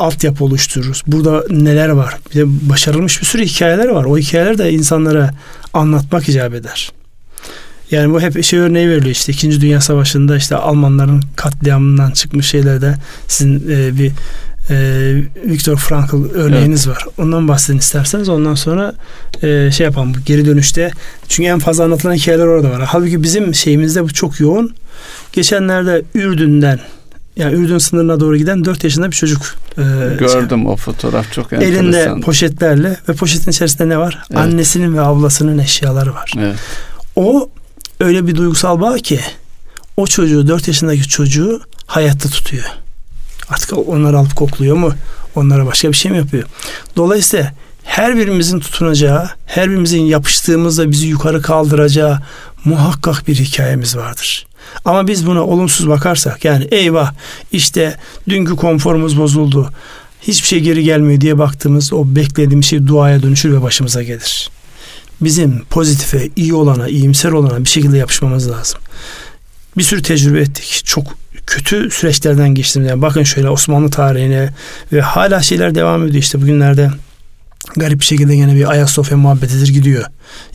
altyapı oluştururuz. Burada neler var? Bir de başarılmış bir sürü hikayeler var. O hikayeler de insanlara anlatmak icap eder. Yani bu hep şey örneği veriliyor işte İkinci Dünya Savaşı'nda işte Almanların katliamından çıkmış şeylerde sizin e, bir e, Viktor Frankl örneğiniz evet. var. Ondan bahsedin isterseniz ondan sonra e, şey yapalım geri dönüşte. Çünkü en fazla anlatılan hikayeler orada var. Halbuki bizim şeyimizde bu çok yoğun. Geçenlerde Ürdün'den yani Ürdün sınırına doğru giden 4 yaşında bir çocuk. E, Gördüm şey, o fotoğraf çok enteresan. Elinde poşetlerle ve poşetin içerisinde ne var? Evet. Annesinin ve ablasının eşyaları var. Evet. O öyle bir duygusal bağ ki o çocuğu 4 yaşındaki çocuğu hayatta tutuyor. Artık onları alıp kokluyor mu? Onlara başka bir şey mi yapıyor? Dolayısıyla her birimizin tutunacağı, her birimizin yapıştığımızda bizi yukarı kaldıracağı muhakkak bir hikayemiz vardır. Ama biz buna olumsuz bakarsak yani eyvah işte dünkü konforumuz bozuldu. Hiçbir şey geri gelmiyor diye baktığımız o beklediğimiz şey duaya dönüşür ve başımıza gelir. Bizim pozitife, iyi olana, iyimser olana bir şekilde yapışmamız lazım. Bir sürü tecrübe ettik. Çok kötü süreçlerden geçtim. Yani bakın şöyle Osmanlı tarihine ve hala şeyler devam ediyor. İşte bugünlerde garip bir şekilde yine bir Ayasofya muhabbetidir gidiyor.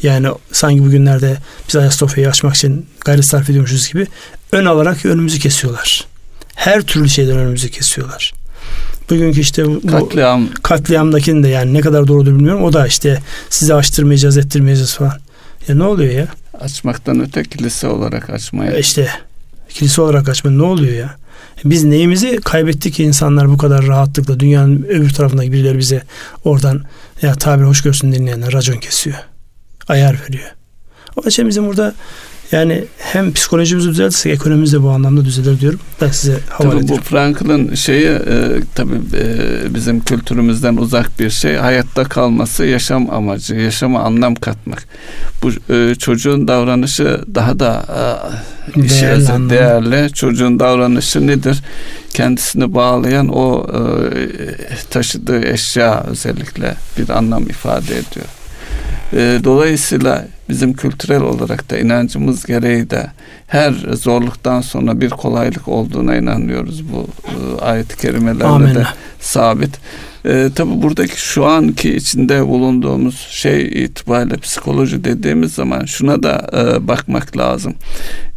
Yani sanki bugünlerde biz Ayasofya'yı açmak için gayret sarf ediyormuşuz gibi ön alarak önümüzü kesiyorlar. Her türlü şeyden önümüzü kesiyorlar. Bugünkü işte bu katliam katliamdakinin de yani ne kadar doğrudur bilmiyorum. O da işte sizi açtırmayacağız, ettirmeyeceğiz falan. Ya ne oluyor ya? Açmaktan öte kilise olarak açmaya. E işte kilise olarak açma ne oluyor ya? Biz neyimizi kaybettik ki insanlar bu kadar rahatlıkla dünyanın öbür tarafındaki birileri bize oradan ya tabir hoş görsün dinleyenler racon kesiyor. Ayar veriyor. O için bizim burada yani hem psikolojimizi düzeltirsek ekonomimiz de bu anlamda düzelir diyorum. Ben size havale tabii. Bu Frankl'ın şeyi e, tabii e, bizim kültürümüzden uzak bir şey. Hayatta kalması yaşam amacı, yaşama anlam katmak. Bu e, çocuğun davranışı daha da e, değerli, değerli. Çocuğun davranışı nedir? Kendisini bağlayan o e, taşıdığı eşya özellikle bir anlam ifade ediyor. E, dolayısıyla bizim kültürel olarak da inancımız gereği de her zorluktan sonra bir kolaylık olduğuna inanıyoruz. Bu e, ayet-i kerimelerle Amin. de sabit. E, tabi buradaki şu anki içinde bulunduğumuz şey itibariyle psikoloji dediğimiz zaman şuna da e, bakmak lazım.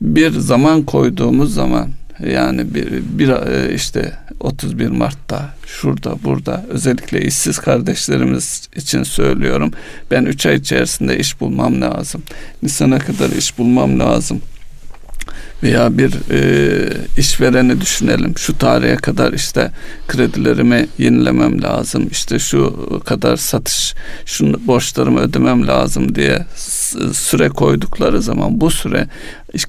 Bir zaman koyduğumuz zaman yani bir, bir e, işte 31 Mart'ta şurada burada özellikle işsiz kardeşlerimiz için söylüyorum. Ben 3 ay içerisinde iş bulmam lazım. Nisan'a kadar iş bulmam lazım veya bir e, işvereni düşünelim. Şu tarihe kadar işte kredilerimi yenilemem lazım. İşte şu kadar satış, şu borçlarımı ödemem lazım diye süre koydukları zaman bu süre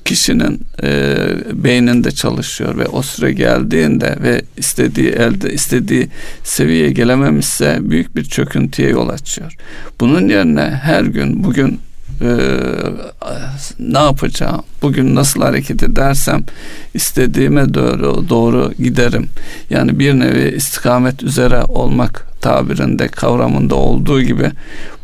kişinin e, beyninde çalışıyor ve o süre geldiğinde ve istediği elde istediği seviyeye gelememişse büyük bir çöküntüye yol açıyor. Bunun yerine her gün bugün e, ne yapacağım, bugün nasıl hareket edersem istediğime doğru doğru giderim. Yani bir nevi istikamet üzere olmak tabirinde kavramında olduğu gibi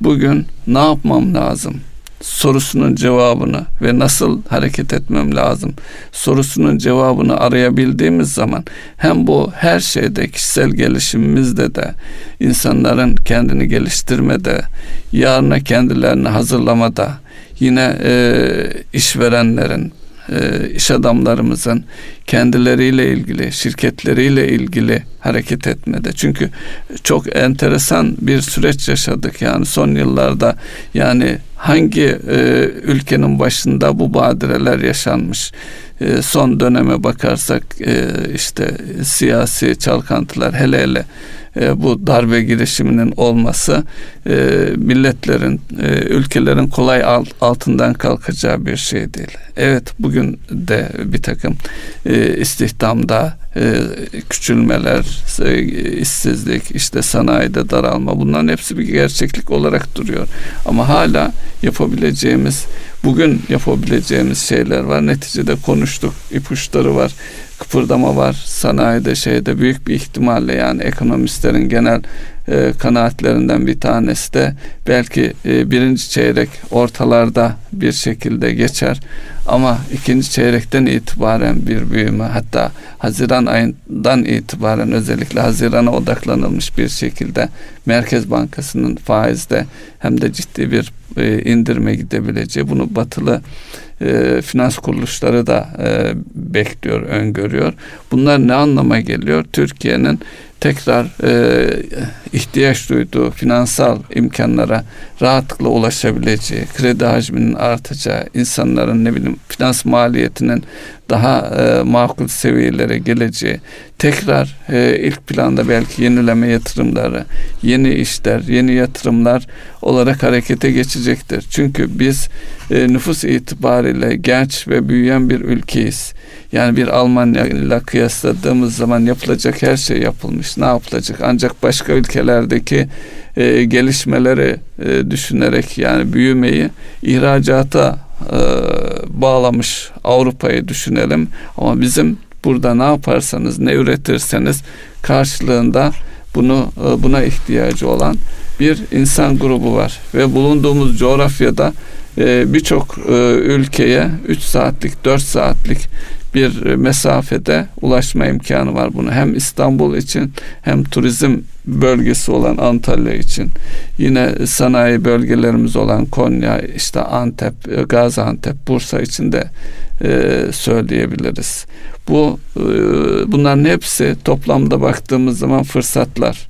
bugün ne yapmam lazım? Sorusunun cevabını ve nasıl hareket etmem lazım sorusunun cevabını arayabildiğimiz zaman hem bu her şeyde kişisel gelişimimizde de insanların kendini geliştirmede yarına kendilerini hazırlamada yine e, işverenlerin e, iş adamlarımızın kendileriyle ilgili, şirketleriyle ilgili hareket etmede. Çünkü çok enteresan bir süreç yaşadık yani son yıllarda yani hangi e, ülkenin başında bu badireler yaşanmış. E, son döneme bakarsak e, işte siyasi çalkantılar hele hele e, bu darbe girişiminin olması e, milletlerin, e, ülkelerin kolay alt, altından kalkacağı bir şey değil. Evet bugün de bir takım e, istihdamda e, küçülmeler, e, işsizlik, işte sanayide daralma bunların hepsi bir gerçeklik olarak duruyor. Ama hala yapabileceğimiz, bugün yapabileceğimiz şeyler var. Neticede konuştuk, ipuçları var kıpırdama var. Sanayide şeyde büyük bir ihtimalle yani ekonomistlerin genel e, kanaatlerinden bir tanesi de belki e, birinci çeyrek ortalarda bir şekilde geçer ama ikinci çeyrekten itibaren bir büyüme hatta Haziran ayından itibaren özellikle Haziran'a odaklanılmış bir şekilde Merkez Bankası'nın faizde hem de ciddi bir e, indirme gidebileceği bunu batılı e, finans kuruluşları da e, bekliyor, öngörüyor. Bunlar ne anlama geliyor? Türkiye'nin tekrar e, ihtiyaç duyduğu finansal imkanlara rahatlıkla ulaşabileceği, kredi hacminin artacağı, insanların ne bileyim finans maliyetinin daha e, makul seviyelere geleceği, tekrar e, ilk planda belki yenileme yatırımları, yeni işler, yeni yatırımlar olarak harekete geçecektir. Çünkü biz e, nüfus itibariyle genç ve büyüyen bir ülkeyiz. Yani bir Almanya ile kıyasladığımız zaman yapılacak her şey yapılmış. Ne yapılacak? Ancak başka ülkelerdeki e, gelişmeleri e, düşünerek yani büyümeyi ihracata e, bağlamış Avrupa'yı düşünelim. Ama bizim burada ne yaparsanız, ne üretirseniz karşılığında bunu e, buna ihtiyacı olan bir insan grubu var ve bulunduğumuz coğrafyada e, birçok e, ülkeye 3 saatlik 4 saatlik bir mesafede ulaşma imkanı var bunu. Hem İstanbul için hem turizm bölgesi olan Antalya için yine sanayi bölgelerimiz olan Konya, işte Antep, Gaziantep, Bursa için de e, söyleyebiliriz. Bu e, bunların hepsi toplamda baktığımız zaman fırsatlar.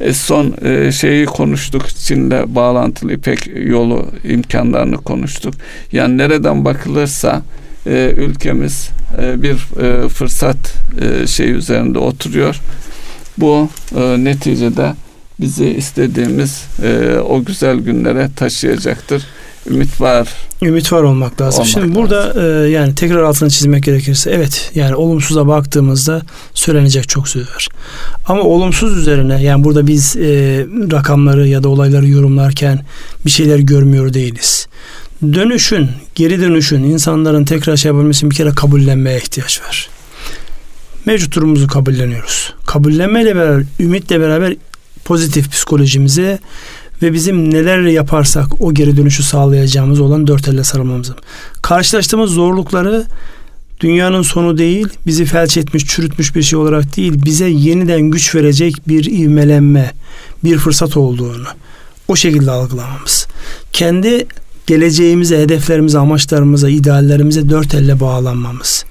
E, son e, şeyi konuştuk Çin'le bağlantılı İpek yolu imkanlarını konuştuk. Yani nereden bakılırsa e, ülkemiz bir fırsat şey üzerinde oturuyor. Bu neticede bizi istediğimiz o güzel günlere taşıyacaktır. Ümit var. Ümit var olmak lazım. Olmak Şimdi burada E, yani tekrar altını çizmek gerekirse evet yani olumsuza baktığımızda söylenecek çok söz var. Ama olumsuz üzerine yani burada biz e, rakamları ya da olayları yorumlarken bir şeyler görmüyor değiliz dönüşün, geri dönüşün insanların tekrar şey yapabilmesi bir kere kabullenmeye ihtiyaç var. Mevcut durumumuzu kabulleniyoruz. Kabullenmeyle beraber, ümitle beraber pozitif psikolojimize ve bizim neler yaparsak o geri dönüşü sağlayacağımız olan dört elle sarılmamız. Karşılaştığımız zorlukları dünyanın sonu değil, bizi felç etmiş, çürütmüş bir şey olarak değil, bize yeniden güç verecek bir ivmelenme, bir fırsat olduğunu o şekilde algılamamız. Kendi geleceğimize, hedeflerimize, amaçlarımıza, ideallerimize dört elle bağlanmamız.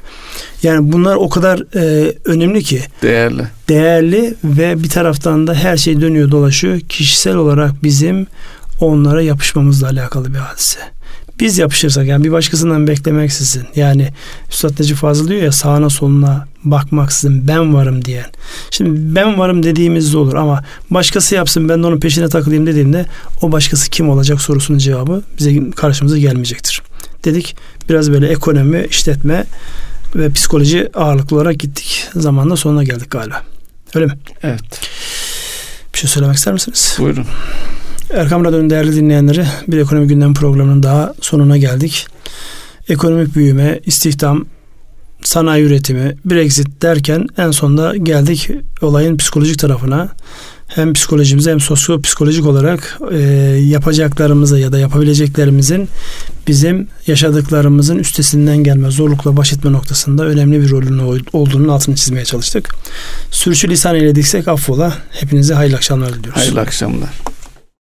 Yani bunlar o kadar e, önemli ki. Değerli. Değerli ve bir taraftan da her şey dönüyor dolaşıyor. Kişisel olarak bizim onlara yapışmamızla alakalı bir hadise biz yapışırsak yani bir başkasından beklemeksizin yani Üstad Necip Fazıl diyor ya sağına soluna bakmaksızın ben varım diyen. Şimdi ben varım dediğimizde olur ama başkası yapsın ben de onun peşine takılayım dediğinde o başkası kim olacak sorusunun cevabı bize karşımıza gelmeyecektir. Dedik biraz böyle ekonomi, işletme ve psikoloji ağırlıklı olarak gittik. Zamanla sonuna geldik galiba. Öyle mi? Evet. Bir şey söylemek ister misiniz? Buyurun. Erkam Radyo'nun değerli dinleyenleri bir ekonomi gündem programının daha sonuna geldik. Ekonomik büyüme, istihdam, sanayi üretimi, Brexit derken en sonunda geldik olayın psikolojik tarafına. Hem psikolojimize hem sosyopsikolojik olarak e, yapacaklarımızı ya da yapabileceklerimizin bizim yaşadıklarımızın üstesinden gelme, zorlukla baş etme noktasında önemli bir rolünün olduğunun altını çizmeye çalıştık. Sürçü lisan eylediksek affola. Hepinize hayırlı akşamlar diliyoruz. Hayırlı akşamlar.